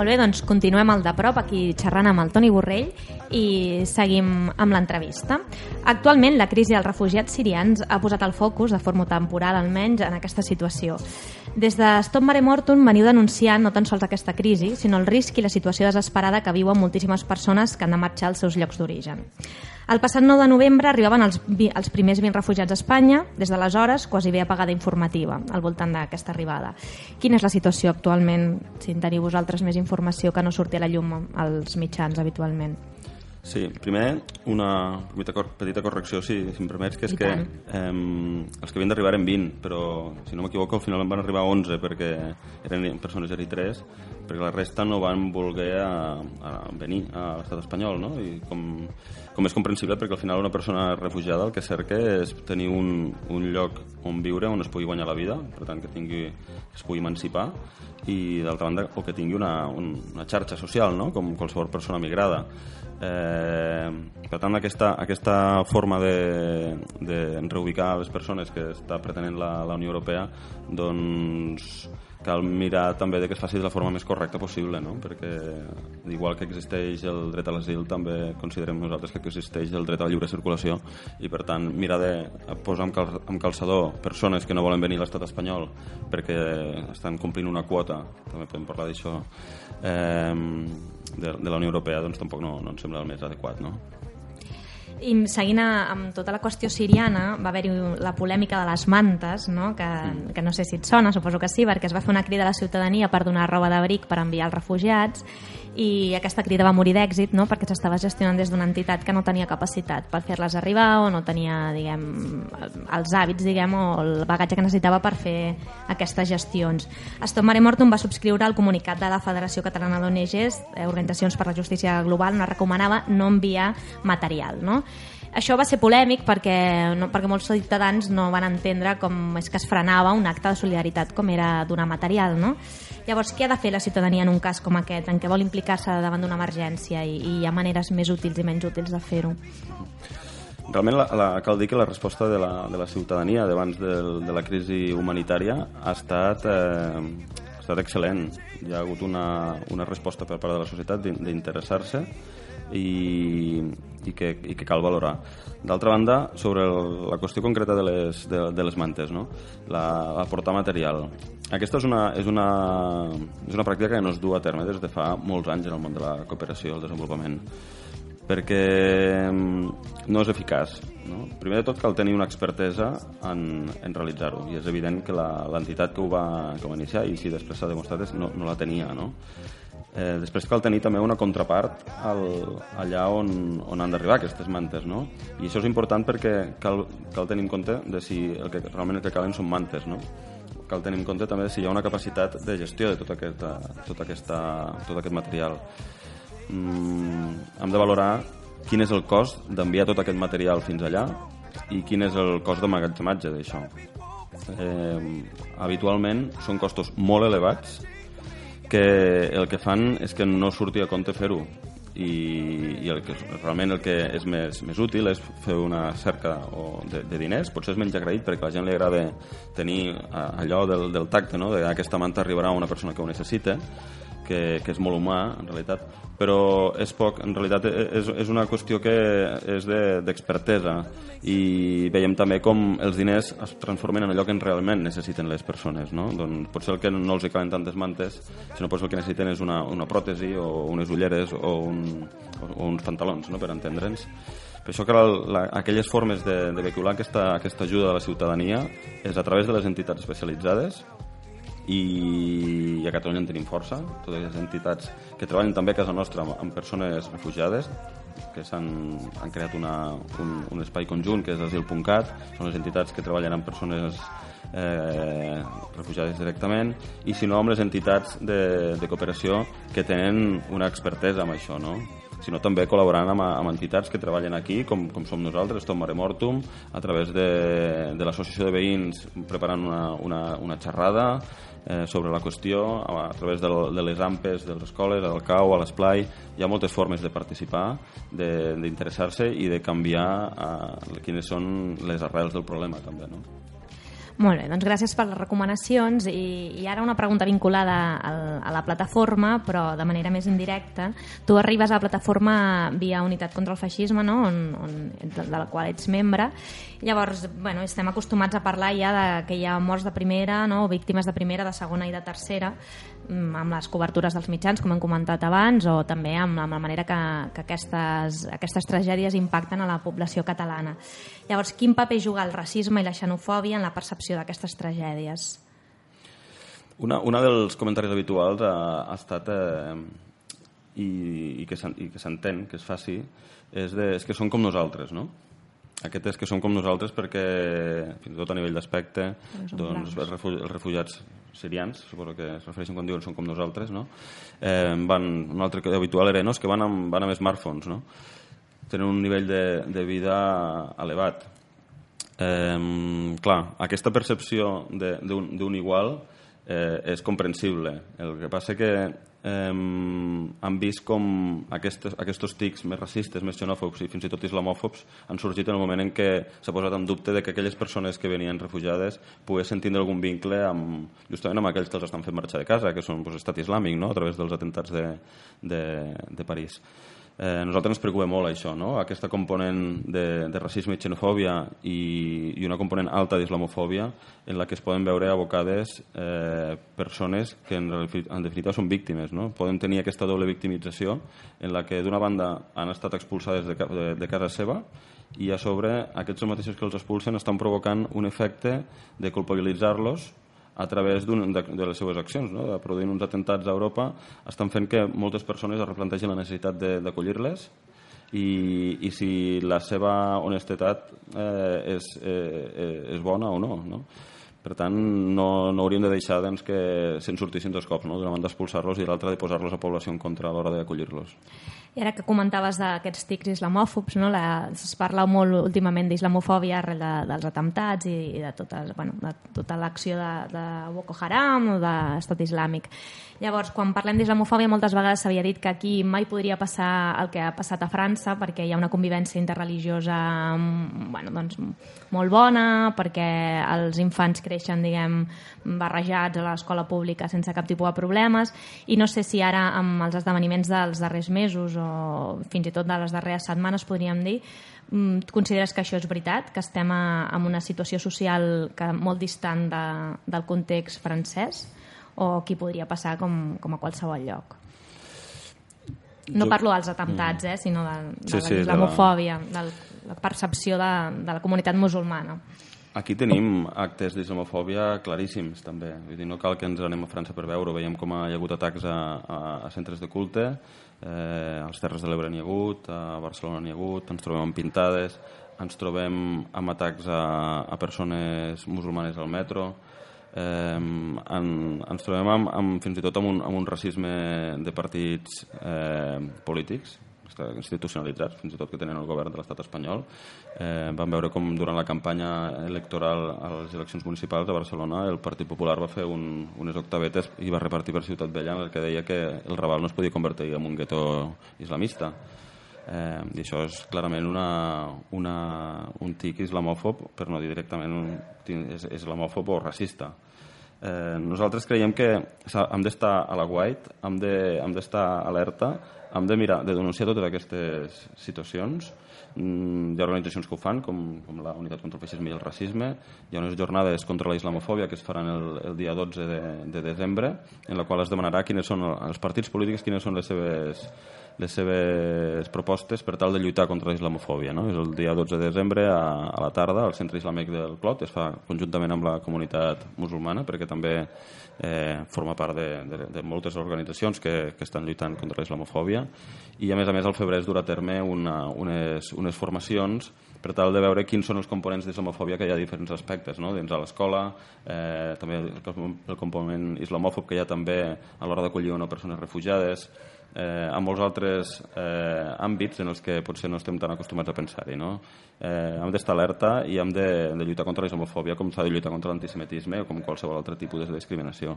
Molt bé, doncs continuem al de prop, aquí xerrant amb el Toni Borrell i seguim amb l'entrevista. Actualment, la crisi dels refugiats sirians ha posat el focus, de forma temporal almenys, en aquesta situació. Des de Stop Mare Mortum veniu denunciant no tan sols aquesta crisi, sinó el risc i la situació desesperada que viuen moltíssimes persones que han de marxar als seus llocs d'origen. El passat 9 de novembre arribaven els, els primers 20 refugiats a Espanya, des d'aleshores quasi bé apagada informativa al voltant d'aquesta arribada. Quina és la situació actualment, si en teniu vosaltres més informació que no surti a la llum als mitjans habitualment? Sí, primer una petita, cor petita correcció, si, si em permets, que és que eh, els que havien d'arribar eren 20, però si no m'equivoco al final en van arribar 11 perquè eren persones eritres, perquè la resta no van voler a, a venir a l'estat espanyol, no? I com, com és comprensible, perquè al final una persona refugiada el que cerca és tenir un, un lloc on viure, on es pugui guanyar la vida, per tant que tingui, que es pugui emancipar, i d'altra banda, o que tingui una, un, una xarxa social, no? com qualsevol persona migrada. Eh, per tant, aquesta, aquesta forma de, de reubicar les persones que està pretenent la, la Unió Europea doncs cal mirar també de que es faci de la forma més correcta possible, no? perquè igual que existeix el dret a l'asil també considerem nosaltres que existeix el dret a la lliure circulació i per tant mirar de posar amb, cal, amb calçador persones que no volen venir a l'estat espanyol perquè estan complint una quota, també podem parlar d'això, eh, de, de la Unió Europea, doncs tampoc no, no ens sembla el més adequat. No? I seguint a- amb tota la qüestió siriana, va haver-hi la polèmica de les mantes, no? Que, que no sé si et sona, suposo que sí, perquè es va fer una crida a la ciutadania per donar roba d'abric per enviar als refugiats i aquesta crida va morir d'èxit no? perquè s'estava gestionant des d'una entitat que no tenia capacitat per fer-les arribar o no tenia diguem, els hàbits diguem, o el bagatge que necessitava per fer aquestes gestions. Stop Mare Mortum va subscriure el comunicat de la Federació Catalana d'ONGs, eh, Organitzacions per la Justícia Global, on recomanava no enviar material. No? Això va ser polèmic perquè, no, perquè molts ciutadans no van entendre com és que es frenava un acte de solidaritat com era donar material. No? Llavors, què ha de fer la ciutadania en un cas com aquest, en què vol implicar-se davant d'una emergència i, i hi ha maneres més útils i menys útils de fer-ho? Realment la, la, cal dir que la resposta de la, de la ciutadania davant del, de la crisi humanitària ha estat, eh, ha estat excel·lent. Hi ha hagut una, una resposta per part de la societat d'in- d'interessar-se i, i, que, i que cal valorar. D'altra banda, sobre el, la qüestió concreta de les, de, de les mantes, no? la, aportar material. Aquesta és una, és, una, és una pràctica que no es du a terme des de fa molts anys en el món de la cooperació i el desenvolupament perquè mm, no és eficaç. No? Primer de tot cal tenir una expertesa en, en realitzar-ho i és evident que l'entitat que, ho va, que ho va iniciar i si després s'ha demostrat és, no, no la tenia. No? Eh, després cal tenir també una contrapart al, allà on, on han d'arribar aquestes mantes. No? I això és important perquè cal, cal tenir en compte de si el que, realment el que calen són mantes. No? cal tenir en compte també si hi ha una capacitat de gestió de tot, aquesta, tot, aquesta, tot aquest material mm, hem de valorar quin és el cost d'enviar tot aquest material fins allà i quin és el cost d'emmagatzematge d'això. Eh, habitualment són costos molt elevats que el que fan és que no surti a compte fer-ho. I, i el que, realment el que és més, més útil és fer una cerca o de, de diners, potser és menys agraït perquè a la gent li agrada tenir eh, allò del, del tacte, no? de que aquesta manta arribarà a una persona que ho necessita que, que és molt humà, en realitat, però és poc, en realitat és, és una qüestió que és de- d'expertesa i veiem també com els diners es transformen en allò que realment necessiten les persones, no? Doncs potser el que no els hi calen tantes mantes, sinó potser el que necessiten és una, una pròtesi o unes ulleres o, un, o, uns pantalons, no?, per entendre'ns. Per això que la, aquelles formes de, de vehicular aquesta, aquesta ajuda a la ciutadania és a través de les entitats especialitzades i a Catalunya en tenim força, totes les entitats que treballen també a casa nostra amb, persones refugiades, que s'han han creat una, un, un espai conjunt que és asil.cat, són les entitats que treballen amb persones eh, refugiades directament, i si no amb les entitats de, de cooperació que tenen una expertesa amb això, no? sinó també col·laborant amb, amb entitats que treballen aquí, com, com som nosaltres, Tom Mare Mortum, a través de, de l'Associació de Veïns preparant una, una, una xerrada eh, sobre la qüestió, a, a través de, de les AMPES, de les escoles, al CAU, a l'Esplai, hi ha moltes formes de participar, d'interessar-se i de canviar eh, quines són les arrels del problema també, no? Molt bé, doncs gràcies per les recomanacions i, i ara una pregunta vinculada al, a la plataforma, però de manera més indirecta. Tu arribes a la plataforma via Unitat contra el Feixisme, no? on, on, de la qual ets membre. Llavors, bueno, estem acostumats a parlar ja de que hi ha morts de primera, no? o víctimes de primera, de segona i de tercera, amb les cobertures dels mitjans, com hem comentat abans, o també amb, la manera que, que aquestes, aquestes tragèdies impacten a la població catalana. Llavors, quin paper juga el racisme i la xenofòbia en la percepció d'aquestes tragèdies? Una, una dels comentaris habituals ha, ha estat eh, i, i que s'entén, que es faci, és, de, és que són com nosaltres, no? Aquest és que són com nosaltres perquè, fins i tot a nivell d'aspecte, doncs, els, refu els refugiats sirians, suposo que es refereixen quan diuen són com nosaltres, no? Eh, van, un altre que habitual era no, és que van amb, van amb smartphones, no? Tenen un nivell de, de vida elevat. Eh, clar, aquesta percepció d'un igual eh, és comprensible. El que passa que eh, han vist com aquestes, aquests tics més racistes, més xenòfobs i fins i tot islamòfobs han sorgit en el moment en què s'ha posat en dubte de que aquelles persones que venien refugiades poguessin tindre algun vincle amb, justament amb aquells que els estan fent marxar de casa, que són doncs, estat islàmic, no? a través dels atentats de, de, de París. Eh, nosaltres ens preocupa molt això, no? aquesta component de, de racisme i xenofòbia i, i una component alta d'islamofòbia en la que es poden veure abocades eh, persones que en, en definitiva són víctimes. No? Poden tenir aquesta doble victimització en la que d'una banda han estat expulsades de, de, de casa seva i a sobre aquests mateixos que els expulsen estan provocant un efecte de culpabilitzar-los a través de, de les seues accions, no? de produir uns atentats a Europa, estan fent que moltes persones es replantegen la necessitat de- d'acollir-les i, i si la seva honestedat eh, és, eh, és bona o no. no? Per tant, no, no hauríem de deixar doncs, que se'n sortissin dos cops, no? d'una banda expulsar-los i l'altra de posar-los a població en contra a l'hora d'acollir-los. I ara que comentaves d'aquests tics islamòfobs, no? la, es parla molt últimament d'islamofòbia arrel de, dels atemptats i, i de, totes, bueno, de tota l'acció de, de Boko Haram o d'estat islàmic. Llavors, quan parlem d'islamofòbia, moltes vegades s'havia dit que aquí mai podria passar el que ha passat a França perquè hi ha una convivència interreligiosa mm, bueno, doncs, molt bona, perquè els infants creixen, diguem, barrejats a l'escola pública sense cap tipus de problemes, i no sé si ara amb els esdeveniments dels darrers mesos fins i tot de les darreres setmanes, podríem dir, mm, consideres que això és veritat, que estem a, en una situació social que molt distant de, del context francès, o qui podria passar com, com a qualsevol lloc? No Jo- parlo dels atemptats, eh, sinó de, de Sí, sí, la de islamofòbia, de la percepció de, de la comunitat musulmana. Aquí tenim actes d'islamofòbia claríssims, també. Vull dir, no cal que ens anem a França per veure. Veiem com hi ha hagut atacs a, a, a centres de culte, eh, als Terres de l'Ebre n'hi ha hagut, a Barcelona n'hi ha hagut, ens trobem amb pintades, ens trobem amb atacs a, a persones musulmanes al metro, eh, en, ens trobem amb, amb, fins i tot amb un, amb un racisme de partits eh, polítics, institucionalitzats, fins i tot que tenen el govern de l'estat espanyol. Eh, vam veure com durant la campanya electoral a les eleccions municipals de Barcelona el Partit Popular va fer un, unes octavetes i va repartir per Ciutat Vella en el que deia que el Raval no es podia convertir en un gueto islamista. Eh, I això és clarament una, una, un tic islamòfob, per no dir directament un, és, islamòfob o racista. Eh, nosaltres creiem que hem d'estar a la guait, hem de- d'estar alerta, hem de mirar, de denunciar totes aquestes situacions. Mm, hi ha organitzacions que ho fan, com, com la Unitat contra el Feixisme i el Racisme. Hi ha unes jornades contra la islamofòbia que es faran el, el dia 12 de, de desembre, en la qual es demanarà quines són els partits polítics, quines són les seves les seves propostes per tal de lluitar contra la islamofòbia. No? És el dia 12 de desembre a, a la tarda al Centre Islàmic del Clot, es fa conjuntament amb la comunitat musulmana perquè també eh, forma part de, de, de moltes organitzacions que, que estan lluitant contra la islamofòbia i a més a més al febrer es durà a terme una, unes, unes formacions per tal de veure quins són els components d'islamofòbia que hi ha a diferents aspectes, no? dins a l'escola, eh, també el, el component islamòfob que hi ha també a l'hora d'acollir una persones refugiades, eh, en molts altres eh, àmbits en els que potser no estem tan acostumats a pensar-hi. No? Eh, hem d'estar alerta i hem de, de lluitar contra la islamofòbia com s'ha de lluitar contra l'antisemitisme o com qualsevol altre tipus de discriminació.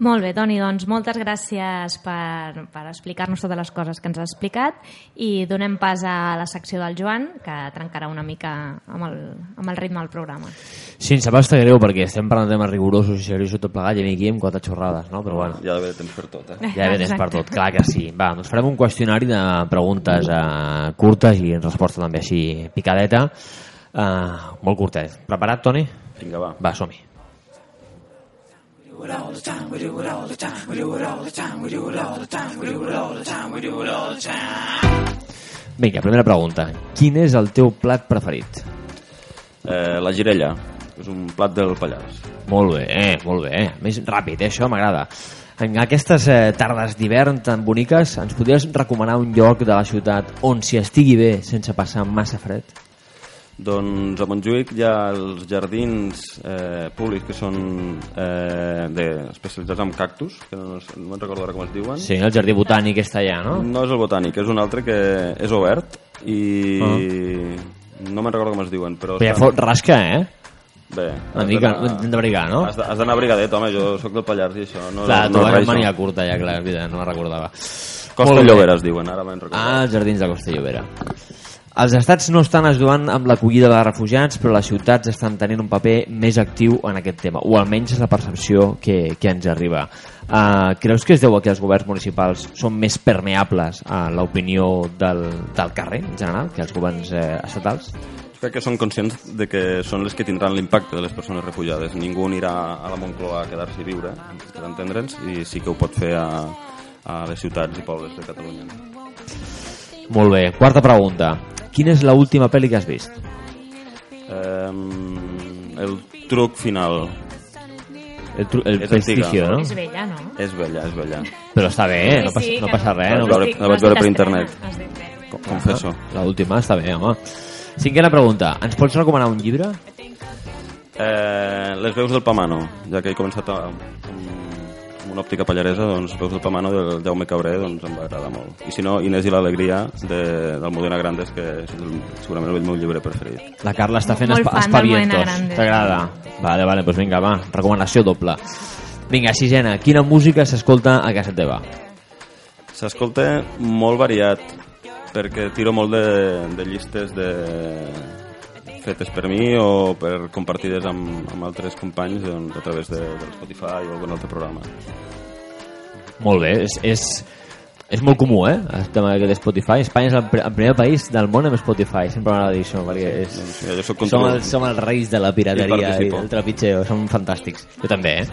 Molt bé, Toni, doncs moltes gràcies per, per explicar-nos totes les coses que ens has explicat i donem pas a la secció del Joan, que trencarà una mica amb el, amb el ritme del programa. Sí, em sap bastant greu perquè estem parlant de temes rigorosos i seriosos tot plegat i aquí amb quatre xorrades, no? Però bueno, Hi ha d'haver temps per tot. Eh? ja ve temps per tot, clar que sí. Va, doncs farem un qüestionari de preguntes eh, curtes i resposta també així picadeta. Uh, molt curtet. Preparat, Toni? Vinga, va. Va, som-hi. Vinga, primera pregunta. Quin és el teu plat preferit? Eh, la girella. és un plat del Pallars. Molt bé, eh, molt bé. Més ràpid, eh, això m'agrada. En aquestes eh, tardes d'hivern tan boniques, ens podries recomanar un lloc de la ciutat on s'hi estigui bé sense passar massa fred? Doncs a Montjuïc hi ha els jardins eh, públics que són eh, de, especialitzats en cactus, que no, no me'n recordo ara com es diuen. Sí, el jardí botànic està allà, no? No és el botànic, és un altre que és obert i Ah. no me'n recordo com es diuen, però... Però ja fot rasca, eh? Bé, has mica, d'anar- hem de brigar, no? Has d'anar a brigadet, home, jo sóc del Pallars i això no, Clar, no, tu no vas amb mania curta ja, clar, no la recordava. Costa. Llobera es diuen, ara me'n recordo. Ah, els jardins de Costa Llobera. Els estats no estan ajudant amb l'acollida de refugiats, però les ciutats estan tenint un paper més actiu en aquest tema, o almenys és la percepció que, que ens arriba. Uh, creus que es deu a que els governs municipals són més permeables a l'opinió del, del carrer, en general, que els governs eh, estatals? Crec que són conscients de que són les que tindran l'impacte de les persones refugiades. Ningú anirà a la Moncloa a quedar-s'hi a viure, per entendre'ns, i sí que ho pot fer a, a les ciutats i pobles de Catalunya. Molt bé. Quarta pregunta. Quina és l'última pel·li que has vist? Eh, el truc final El, tru- el És prestigio, antiga. no? És vella, no? és vella, és vella. Però està bé, eh? no, passa, no passa res. No, vaig veure- la vaig veure per internet. Confesso. L'última està bé, home. Cinquena pregunta. Ens pots recomanar un llibre? Eh, les veus del Pamano, ja que he començat a, amb, amb una òptica pallaresa, doncs veus del Pamano del Jaume Cabré doncs em va agradar molt. I si no, Inés i l'alegria de, del Modena Grandes, que és el, segurament el meu llibre preferit. La Carla està fent del espavientos. T'agrada? Vale, vale, doncs vinga, va. Recomanació doble. Vinga, sisena. Quina música s'escolta a casa teva? S'escolta molt variat, perquè tiro molt de, de llistes de fetes per mi o per compartides amb, amb altres companys doncs, a través de, de Spotify o algun altre programa. Molt bé, és, és, és molt comú, eh? El tema de Spotify. Espanya és el, pr- el primer país del món amb Spotify. Sempre m'agrada dir això, perquè és... Doncs, mira, jo soc Som els, som els reis de la I pirateria i, participo. del trepitxeo. Som fantàstics. Jo també, eh?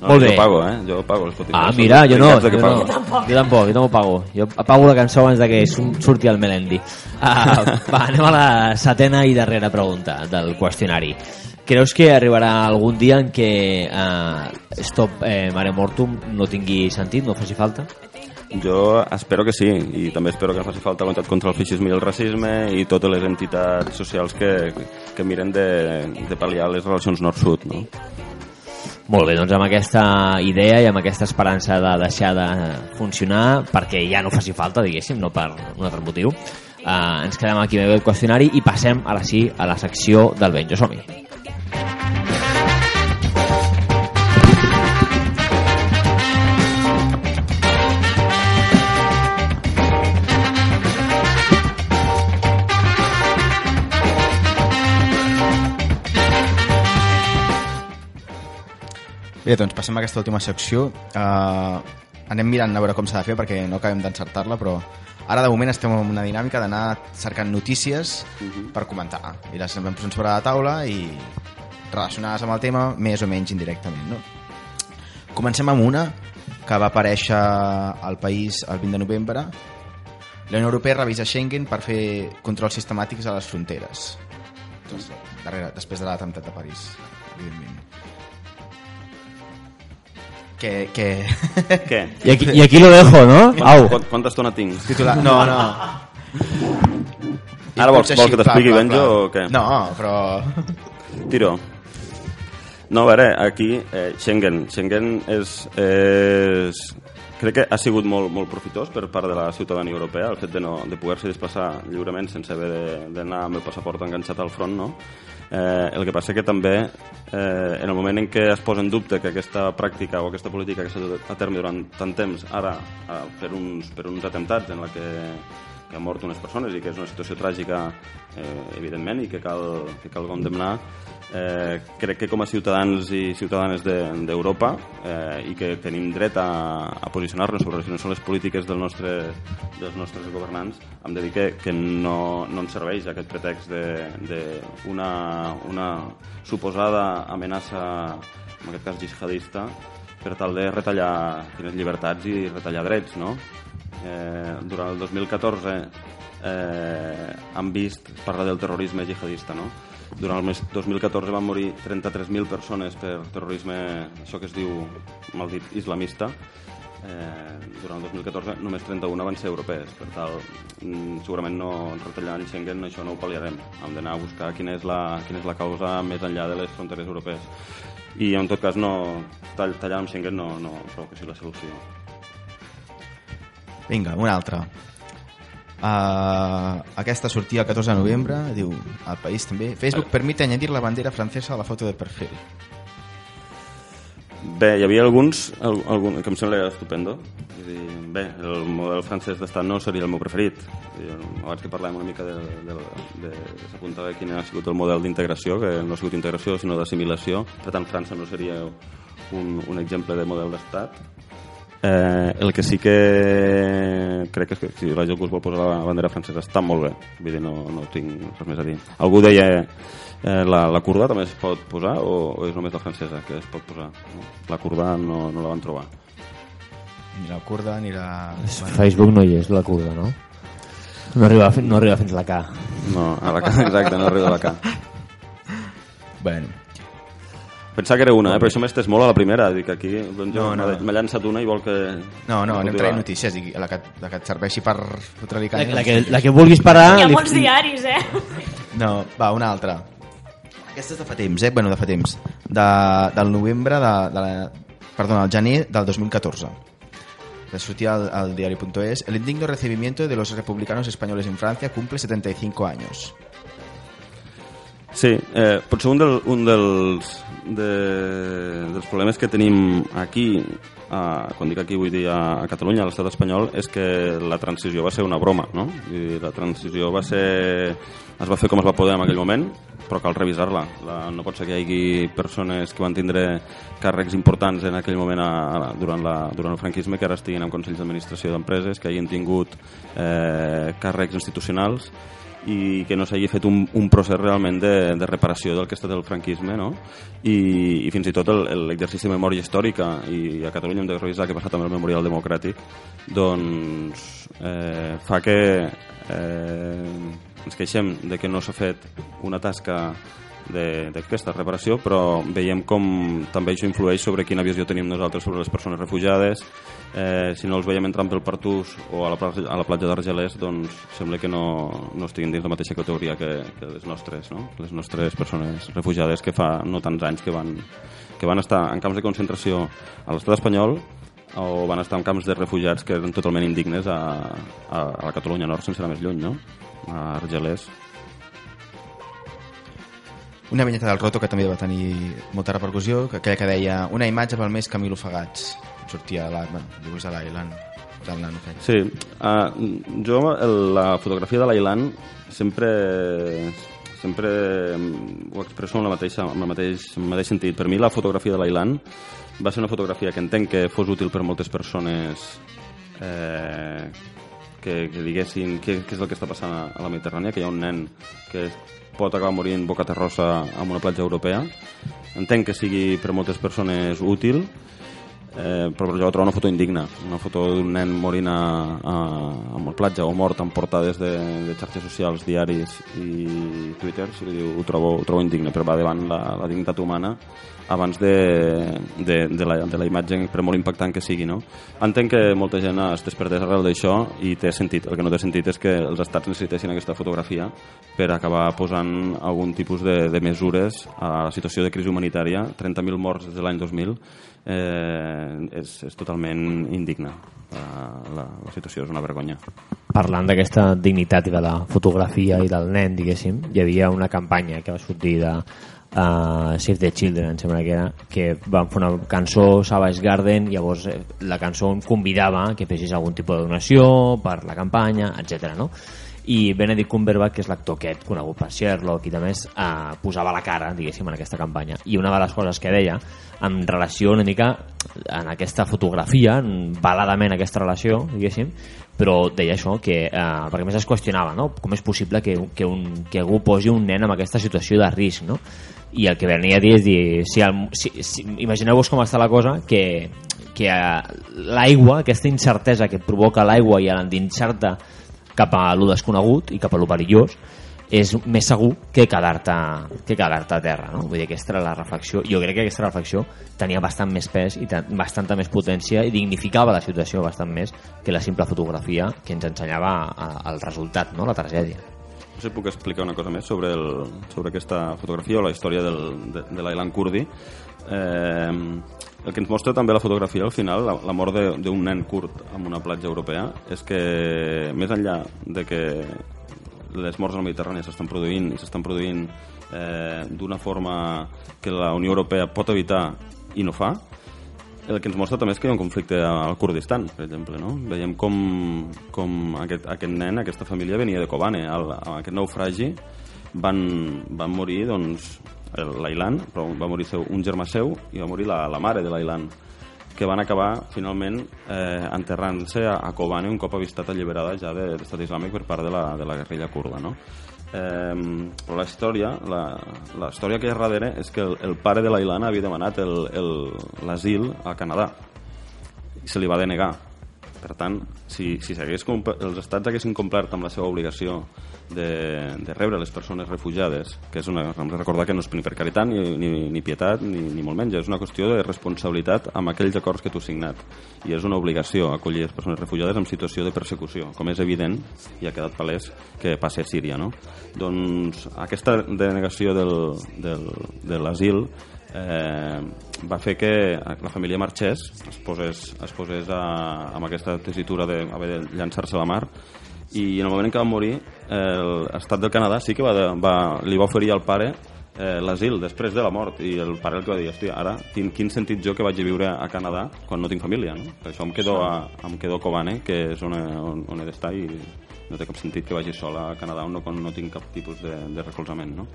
No, Molt bé. Jo pago, eh? Jo pago el Spotify. Ah, mira, jo no, jo no. pago. Jo tampoc, jo tampoc pago. Jo apago la cançó abans de que sur- surti el Melendi. Uh, va, anem a la setena i darrera pregunta del qüestionari. Creus que arribarà algun dia en què uh, Stop eh, Mare Mortum no tingui sentit, no faci falta? Jo espero que sí, i també espero que no faci falta la contra el feixisme i el racisme i totes les entitats socials que, que miren de, de pal·liar les relacions nord-sud, no? Molt bé, doncs amb aquesta idea i amb aquesta esperança de deixar de funcionar perquè ja no faci falta, diguéssim, no per un altre motiu, uh, ens quedem aquí amb el qüestionari i passem ara sí a la secció del Ben. Jo som-hi. Bé, doncs passem a aquesta última secció. Uh, anem mirant a veure com s'ha de fer perquè no acabem d'encertar-la, però ara de moment estem en una dinàmica d'anar cercant notícies per comentar. I les anem posant sobre la taula i relacionades amb el tema més o menys indirectament. No? Comencem amb una que va aparèixer al país el 20 de novembre. La Unió Europea revisa Schengen per fer controls sistemàtics a les fronteres. Doncs, darrere, després de l'atemptat de París, evidentment. Que, que... Què? I aquí, I aquí lo dejo, no? Au. Quant, quanta estona tinc? Titular... No, no. Ara vols, vols que t'expliqui clar, ben clar. jo o què? No, però... Tiro. No, a veure, aquí eh, Schengen. Schengen és, és... Crec que ha sigut molt, molt profitós per part de la ciutadania europea, el fet de, no, de poder-se desplaçar lliurement sense haver d'anar amb el passaport enganxat al front, no? Eh, el que passa que també, eh, en el moment en què es posa en dubte que aquesta pràctica o aquesta política que s'ha dut a terme durant tant temps, ara, eh, per, uns, per uns atemptats en la que, que han mort unes persones i que és una situació tràgica, eh, evidentment, i que cal, que cal condemnar, eh, crec que com a ciutadans i ciutadanes de- d'Europa eh, i que tenim dret a, a posicionar-nos sobre quines són les polítiques del nostre, dels nostres governants, hem de dir que, que no, no ens serveix aquest pretext d'una una suposada amenaça, en aquest cas jihadista, per tal de retallar quines llibertats i retallar drets, no? Eh, durant el 2014 eh, han vist parlar del terrorisme jihadista, no? durant el mes 2014 van morir 33.000 persones per terrorisme, això que es diu, mal dit, islamista. Eh, durant el 2014 només 31 van ser europees. Per tal, mm, segurament no retallant Schengen això no ho pal·liarem. Hem d'anar a buscar quina és, la, quina és la causa més enllà de les fronteres europees. I en tot cas no, tall, tallar amb Schengen no, no trobo que sigui la solució. Vinga, una altra. Uh, aquesta sortia el 14 de novembre, diu al país també. Facebook permite añadir la bandera francesa a la foto de perfil. Bé, hi havia alguns, al- algun, que em sembla estupendo. Vull dir, bé, el model francès d'estat no seria el meu preferit. Abans que parlàvem una mica de, de, de, de s'apuntava quin ha sigut el model d'integració, que no ha sigut integració, sinó d'assimilació. Per tant, França no seria un, un exemple de model d'estat. Eh, el que sí que crec és que si la gent que us vol posar la bandera francesa està molt bé vull dir, no, no tinc res més a dir algú deia eh, la, la kurda també es pot posar o, o és només la francesa que es pot posar no? la kurda no, no la van trobar Ni la kurda ni la... Facebook no hi és, la curda, no? No arriba, no arriba fins la K. no, a la, exacte, no arriba a la K Bueno, pensava que era una, eh? però això m'he estès molt a la primera dic aquí, doncs jo No, no. m'ha llançat una i vol que no, no, anem traient notícies i la que, la que et serveixi per fotre-li La, canya. la, que, la que vulguis parar... Hi ha li- molts diaris, eh? No, va, una altra. Aquesta és de fa temps, eh? Bueno, de fa temps. De, del novembre de, de la... Perdona, el gener del 2014. Que sortia al, al diari.es. El indigno recibimiento de los republicanos españoles en Francia cumple 75 años. Sí, eh, potser un, del, un dels, de, dels problemes que tenim aquí, a, quan dic aquí vull dir a, a Catalunya, a l'estat espanyol, és que la transició va ser una broma, no? I la transició va ser... es va fer com es va poder en aquell moment, però cal revisar-la. La, no pot ser que hi hagi persones que van tindre càrrecs importants en aquell moment a, a, durant, la, durant el franquisme que ara estiguin en consells d'administració d'empreses, que hagin tingut eh, càrrecs institucionals i que no s'hagi fet un, un procés realment de, de reparació del que ha estat el franquisme no? I, i fins i tot l'exercici de memòria històrica i a Catalunya hem de revisar què ha passat amb el memorial democràtic doncs eh, fa que eh, ens queixem de que no s'ha fet una tasca d'aquesta reparació, però veiem com també això influeix sobre quina visió tenim nosaltres sobre les persones refugiades. Eh, si no els veiem entrant pel Partús o a la, a la platja d'Argelers, doncs sembla que no, no estiguin dins la mateixa categoria que, que les nostres, no? les nostres persones refugiades que fa no tants anys que van, que van estar en camps de concentració a l'estat espanyol o van estar en camps de refugiats que eren totalment indignes a, a, a la Catalunya Nord sense anar més lluny, no? a Argelers. Una vinyeta del Roto que també va tenir molta repercussió, que aquella que deia una imatge pel més Camilo Ofegats. Sortia a l'Ailan. Del nano aquell. Sí, uh, jo el, la fotografia de l'Ailan sempre sempre ho expresso amb, la mateixa, amb, el mateix, amb el mateix sentit. Per mi la fotografia de l'Ailan va ser una fotografia que entenc que fos útil per moltes persones eh, que, que diguessin què, què és el que està passant a, a la Mediterrània, que hi ha un nen que pot acabar morint boca terrossa en una platja europea. Entenc que sigui per moltes persones útil, eh, però jo trobo una foto indigna una foto d'un nen morint a, a, a una platja o mort en portades de, de xarxes socials, diaris i Twitter si li diu, ho, trobo, ho trobo indigne però va davant la, la dignitat humana abans de, de, de, la, de la imatge per molt impactant que sigui no? entenc que molta gent es despertés arrel d'això i té sentit, el que no té sentit és que els estats necessitessin aquesta fotografia per acabar posant algun tipus de, de mesures a la situació de crisi humanitària. 30.000 morts des de l'any 2000 eh, és, és totalment indigna la, la, la situació és una vergonya. Parlant d'aquesta dignitat i de la fotografia i del nen, diguéssim, hi havia una campanya que va sortir de uh, Save the Children, em sembla que era, que van fer una cançó, Savage Garden, llavors eh, la cançó convidava que fessis algun tipus de donació per la campanya, etc. no? i Benedict Cumberbatch, que és l'actor aquest conegut per Sherlock i més, eh, posava la cara, diguéssim, en aquesta campanya. I una de les coses que deia, en relació una mica en aquesta fotografia, baladament aquesta relació, diguéssim, però deia això, que, eh, perquè més es qüestionava, no? com és possible que, que, un, que algú posi un nen en aquesta situació de risc, no? I el que venia a dir és dir, si el, si, si, imagineu-vos com està la cosa, que, que eh, l'aigua, aquesta incertesa que provoca l'aigua i l'endinsar-te cap a lo desconegut i cap a lo perillós és més segur que quedar-te que quedar-te a terra, no? Vull dir, aquesta era la reflexió. Jo crec que aquesta reflexió tenia bastant més pes i ta- bastanta més potència i dignificava la situació bastant més que la simple fotografia que ens ensenyava el resultat, no? la tragèdia. No sé si puc explicar una cosa més sobre, el, sobre aquesta fotografia o la història del, de, de l'Ailan Kurdi. Eh, el que ens mostra també la fotografia al final, la, la mort d'un nen kurd en una platja europea, és que més enllà de que les morts al Mediterrani s'estan produint i s'estan produint eh, d'una forma que la Unió Europea pot evitar i no fa, el que ens mostra també és que hi ha un conflicte al Kurdistan, per exemple, no? Veiem com, com aquest, aquest nen, aquesta família venia de Kobane. A aquest naufragi van, van morir, doncs, el- l'Ailan, però va morir seu, un germà seu i va morir la, la mare de l'Ailan que van acabar finalment eh, enterrant-se a, a Kobane un cop avistat alliberada ja de l'estat islàmic per part de la, de la guerrilla kurda no? eh, però la història la, la història que hi ha darrere és que el, el pare de l'Ailan havia demanat l'asil al Canadà i se li va denegar per tant, si, si els estats haguessin complert amb la seva obligació de, de rebre les persones refugiades, que és una, hem de recordar que no és ni per caritat ni, ni, ni pietat ni, ni molt menys, és una qüestió de responsabilitat amb aquells acords que tu has signat i és una obligació acollir les persones refugiades en situació de persecució, com és evident i ha quedat palès que passa a Síria no? doncs aquesta denegació del, del, de l'asil eh, va fer que la família marxés, es posés, es posés a, amb aquesta tesitura de haver de llançar-se a la mar i en el moment en què va morir el estat del Canadà sí que va, de- va, li va oferir al pare eh, l'asil després de la mort i el pare el que va dir, hòstia, ara quin, quin sentit jo que vaig a viure a Canadà quan no tinc família, no? Per això em quedo a, em quedo a Kobane, que és on, on, on he d'estar i no té cap sentit que vagi sol a Canadà on no, on no tinc cap tipus de, de recolzament, no?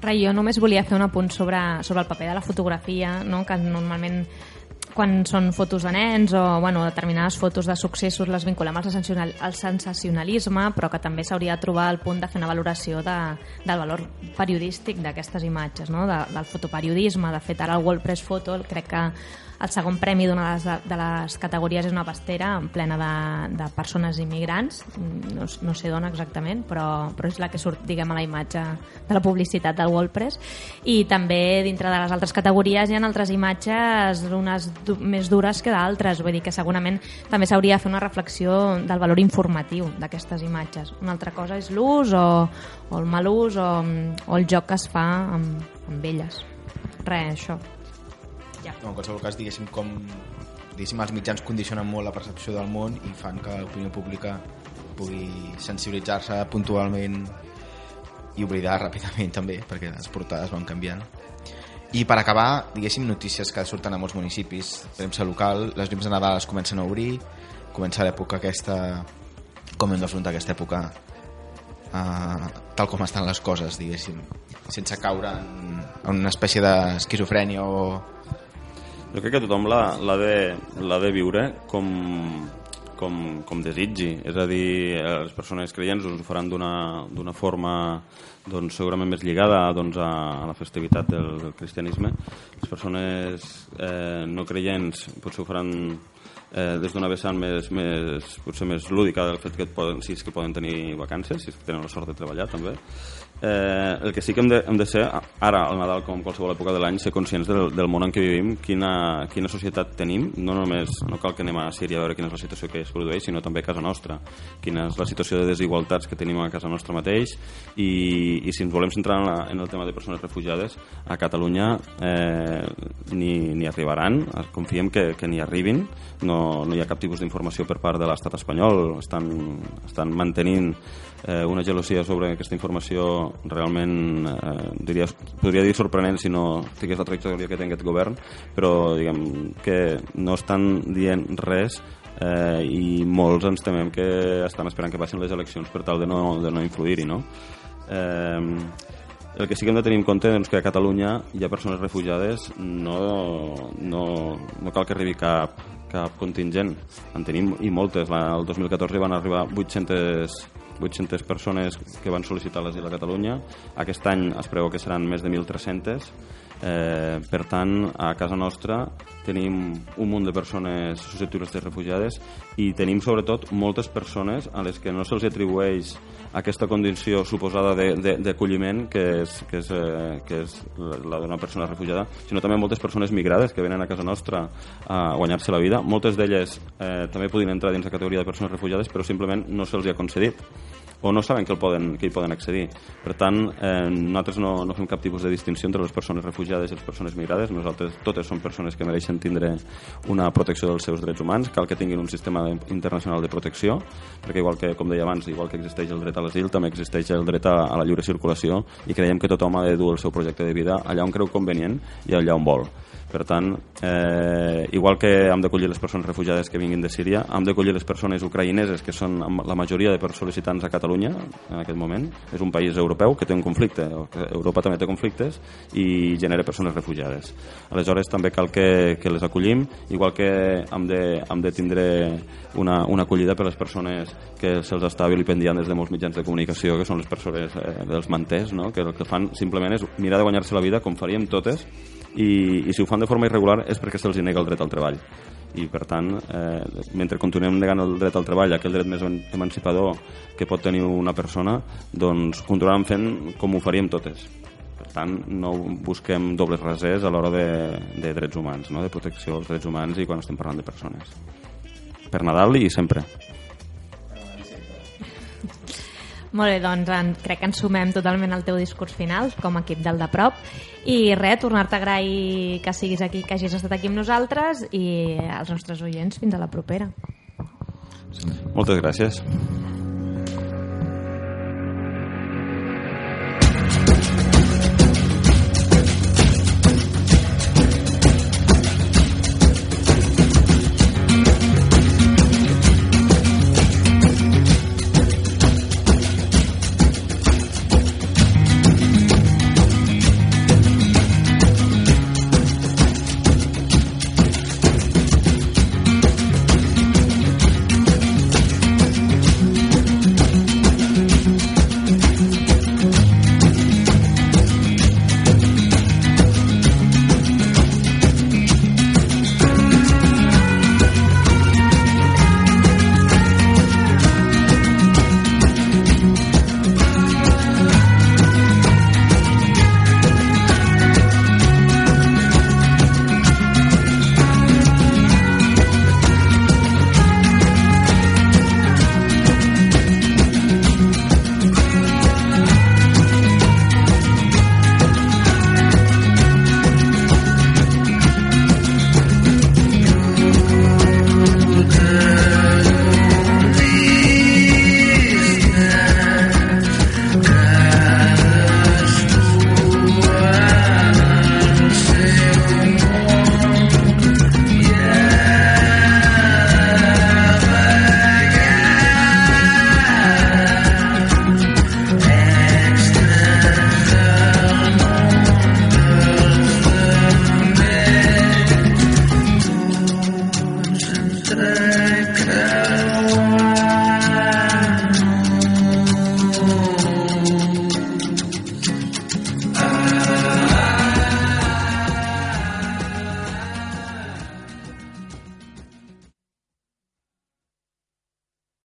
Rai, jo només volia fer un apunt sobre, sobre el paper de la fotografia, no? que normalment quan són fotos de nens o bueno, determinades fotos de successos les vinculem al, sensacional, al sensacionalisme, però que també s'hauria de trobar el punt de fer una valoració de, del valor periodístic d'aquestes imatges, no? de, del fotoperiodisme. De fet, ara el WordPress Photo crec que el segon premi d'una de, les- de les categories és una pastera plena de, de persones immigrants, no, no sé d'on exactament, però, però és la que surt diguem, a la imatge de la publicitat del WordPress. I també dintre de les altres categories hi ha altres imatges, unes du més dures que d'altres, vull dir que segurament també s'hauria de fer una reflexió del valor informatiu d'aquestes imatges. Una altra cosa és l'ús o, o el mal ús o, o el joc que es fa amb, amb elles. Res, això. No, en qualsevol cas, diguéssim, com diguéssim, els mitjans condicionen molt la percepció del món i fan que l'opinió pública pugui sensibilitzar-se puntualment i oblidar ràpidament també, perquè les portades van canviant. I per acabar, diguéssim, notícies que surten a molts municipis, premsa local, les llums de Nadal es comencen a obrir, comença l'època aquesta, com hem d'afrontar aquesta època uh, tal com estan les coses, diguéssim, sense caure en, en una espècie d'esquizofrènia o, Jo crec que tothom l'ha de, de viure com, com, com desitgi. És a dir, les persones creients doncs, ho faran d'una forma doncs, segurament més lligada doncs, a, a la festivitat del, del cristianisme. Les persones eh, no creients potser ho faran eh, des d'una vessant més, més, potser més lúdica del fet que poden, si és que poden tenir vacances, si és que tenen la sort de treballar també. Eh, el que sí que hem de, hem de ser, ara al Nadal com qualsevol època de l'any, ser conscients del, del món en què vivim, quina, quina societat tenim, no només, no cal que anem a Síria a veure quina és la situació que es produeix, sinó també a casa nostra, quina és la situació de desigualtats que tenim a casa nostra mateix i, i si ens volem centrar en, la, en el tema de persones refugiades, a Catalunya eh, ni, ni arribaran, confiem que, que ni arribin, no, no hi ha cap tipus d'informació per part de l'estat espanyol, estan, estan mantenint eh, una gelosia sobre aquesta informació realment eh, diria, podria dir sorprenent si no tingués la trajectòria que té aquest govern però diguem que no estan dient res eh, i molts ens temem que estan esperant que passin les eleccions per tal de no, de no influir-hi no? eh, el que sí que hem de tenir en compte doncs, que a Catalunya hi ha persones refugiades no, no, no cal que arribi cap, cap contingent en tenim i moltes la, el 2014 van arribar 800 800 persones que van sol·licitar l'asil a Catalunya. Aquest any es preveu que seran més de 1.300 Eh, per tant, a casa nostra tenim un munt de persones susceptibles de refugiades i tenim sobretot moltes persones a les que no se'ls atribueix aquesta condició suposada d'acolliment que és, que, és, eh, que és la d'una persona refugiada, sinó també moltes persones migrades que venen a casa nostra a guanyar-se la vida. Moltes d'elles eh, també podien entrar dins la categoria de persones refugiades però simplement no se'ls ha concedit o no saben que, el poden, que hi poden accedir. Per tant, eh, nosaltres no, no fem cap tipus de distinció entre les persones refugiades i les persones migrades. Nosaltres totes són persones que mereixen tindre una protecció dels seus drets humans. Cal que tinguin un sistema internacional de protecció, perquè igual que, com deia abans, igual que existeix el dret a l'asil, també existeix el dret a, a la lliure circulació i creiem que tothom ha de dur el seu projecte de vida allà on creu convenient i allà on vol. Per tant, eh, igual que hem d'acollir les persones refugiades que vinguin de Síria, hem d'acollir les persones ucraïneses, que són la majoria de sol·licitants a Catalunya en aquest moment. És un país europeu que té un conflicte, Europa també té conflictes i genera persones refugiades. Aleshores, també cal que, que les acollim, igual que hem de, hem de tindre una, una acollida per les persones que se'ls està vilipendiant des de molts mitjans de comunicació, que són les persones eh, dels manters, no? que el que fan simplement és mirar de guanyar-se la vida com faríem totes, i, i si ho fan de forma irregular és perquè se'ls nega el dret al treball i per tant, eh, mentre continuem negant el dret al treball, aquell dret més eman- emancipador que pot tenir una persona doncs continuarem fent com ho faríem totes per tant, no busquem dobles rasers a l'hora de, de drets humans, no? de protecció dels drets humans i quan estem parlant de persones. Per Nadal i sempre. Molt bé, doncs en, crec que ens sumem totalment al teu discurs final com a equip del de prop i res, tornar-te a agrair que siguis aquí, que hagis estat aquí amb nosaltres i als nostres oients fins a la propera. Moltes gràcies.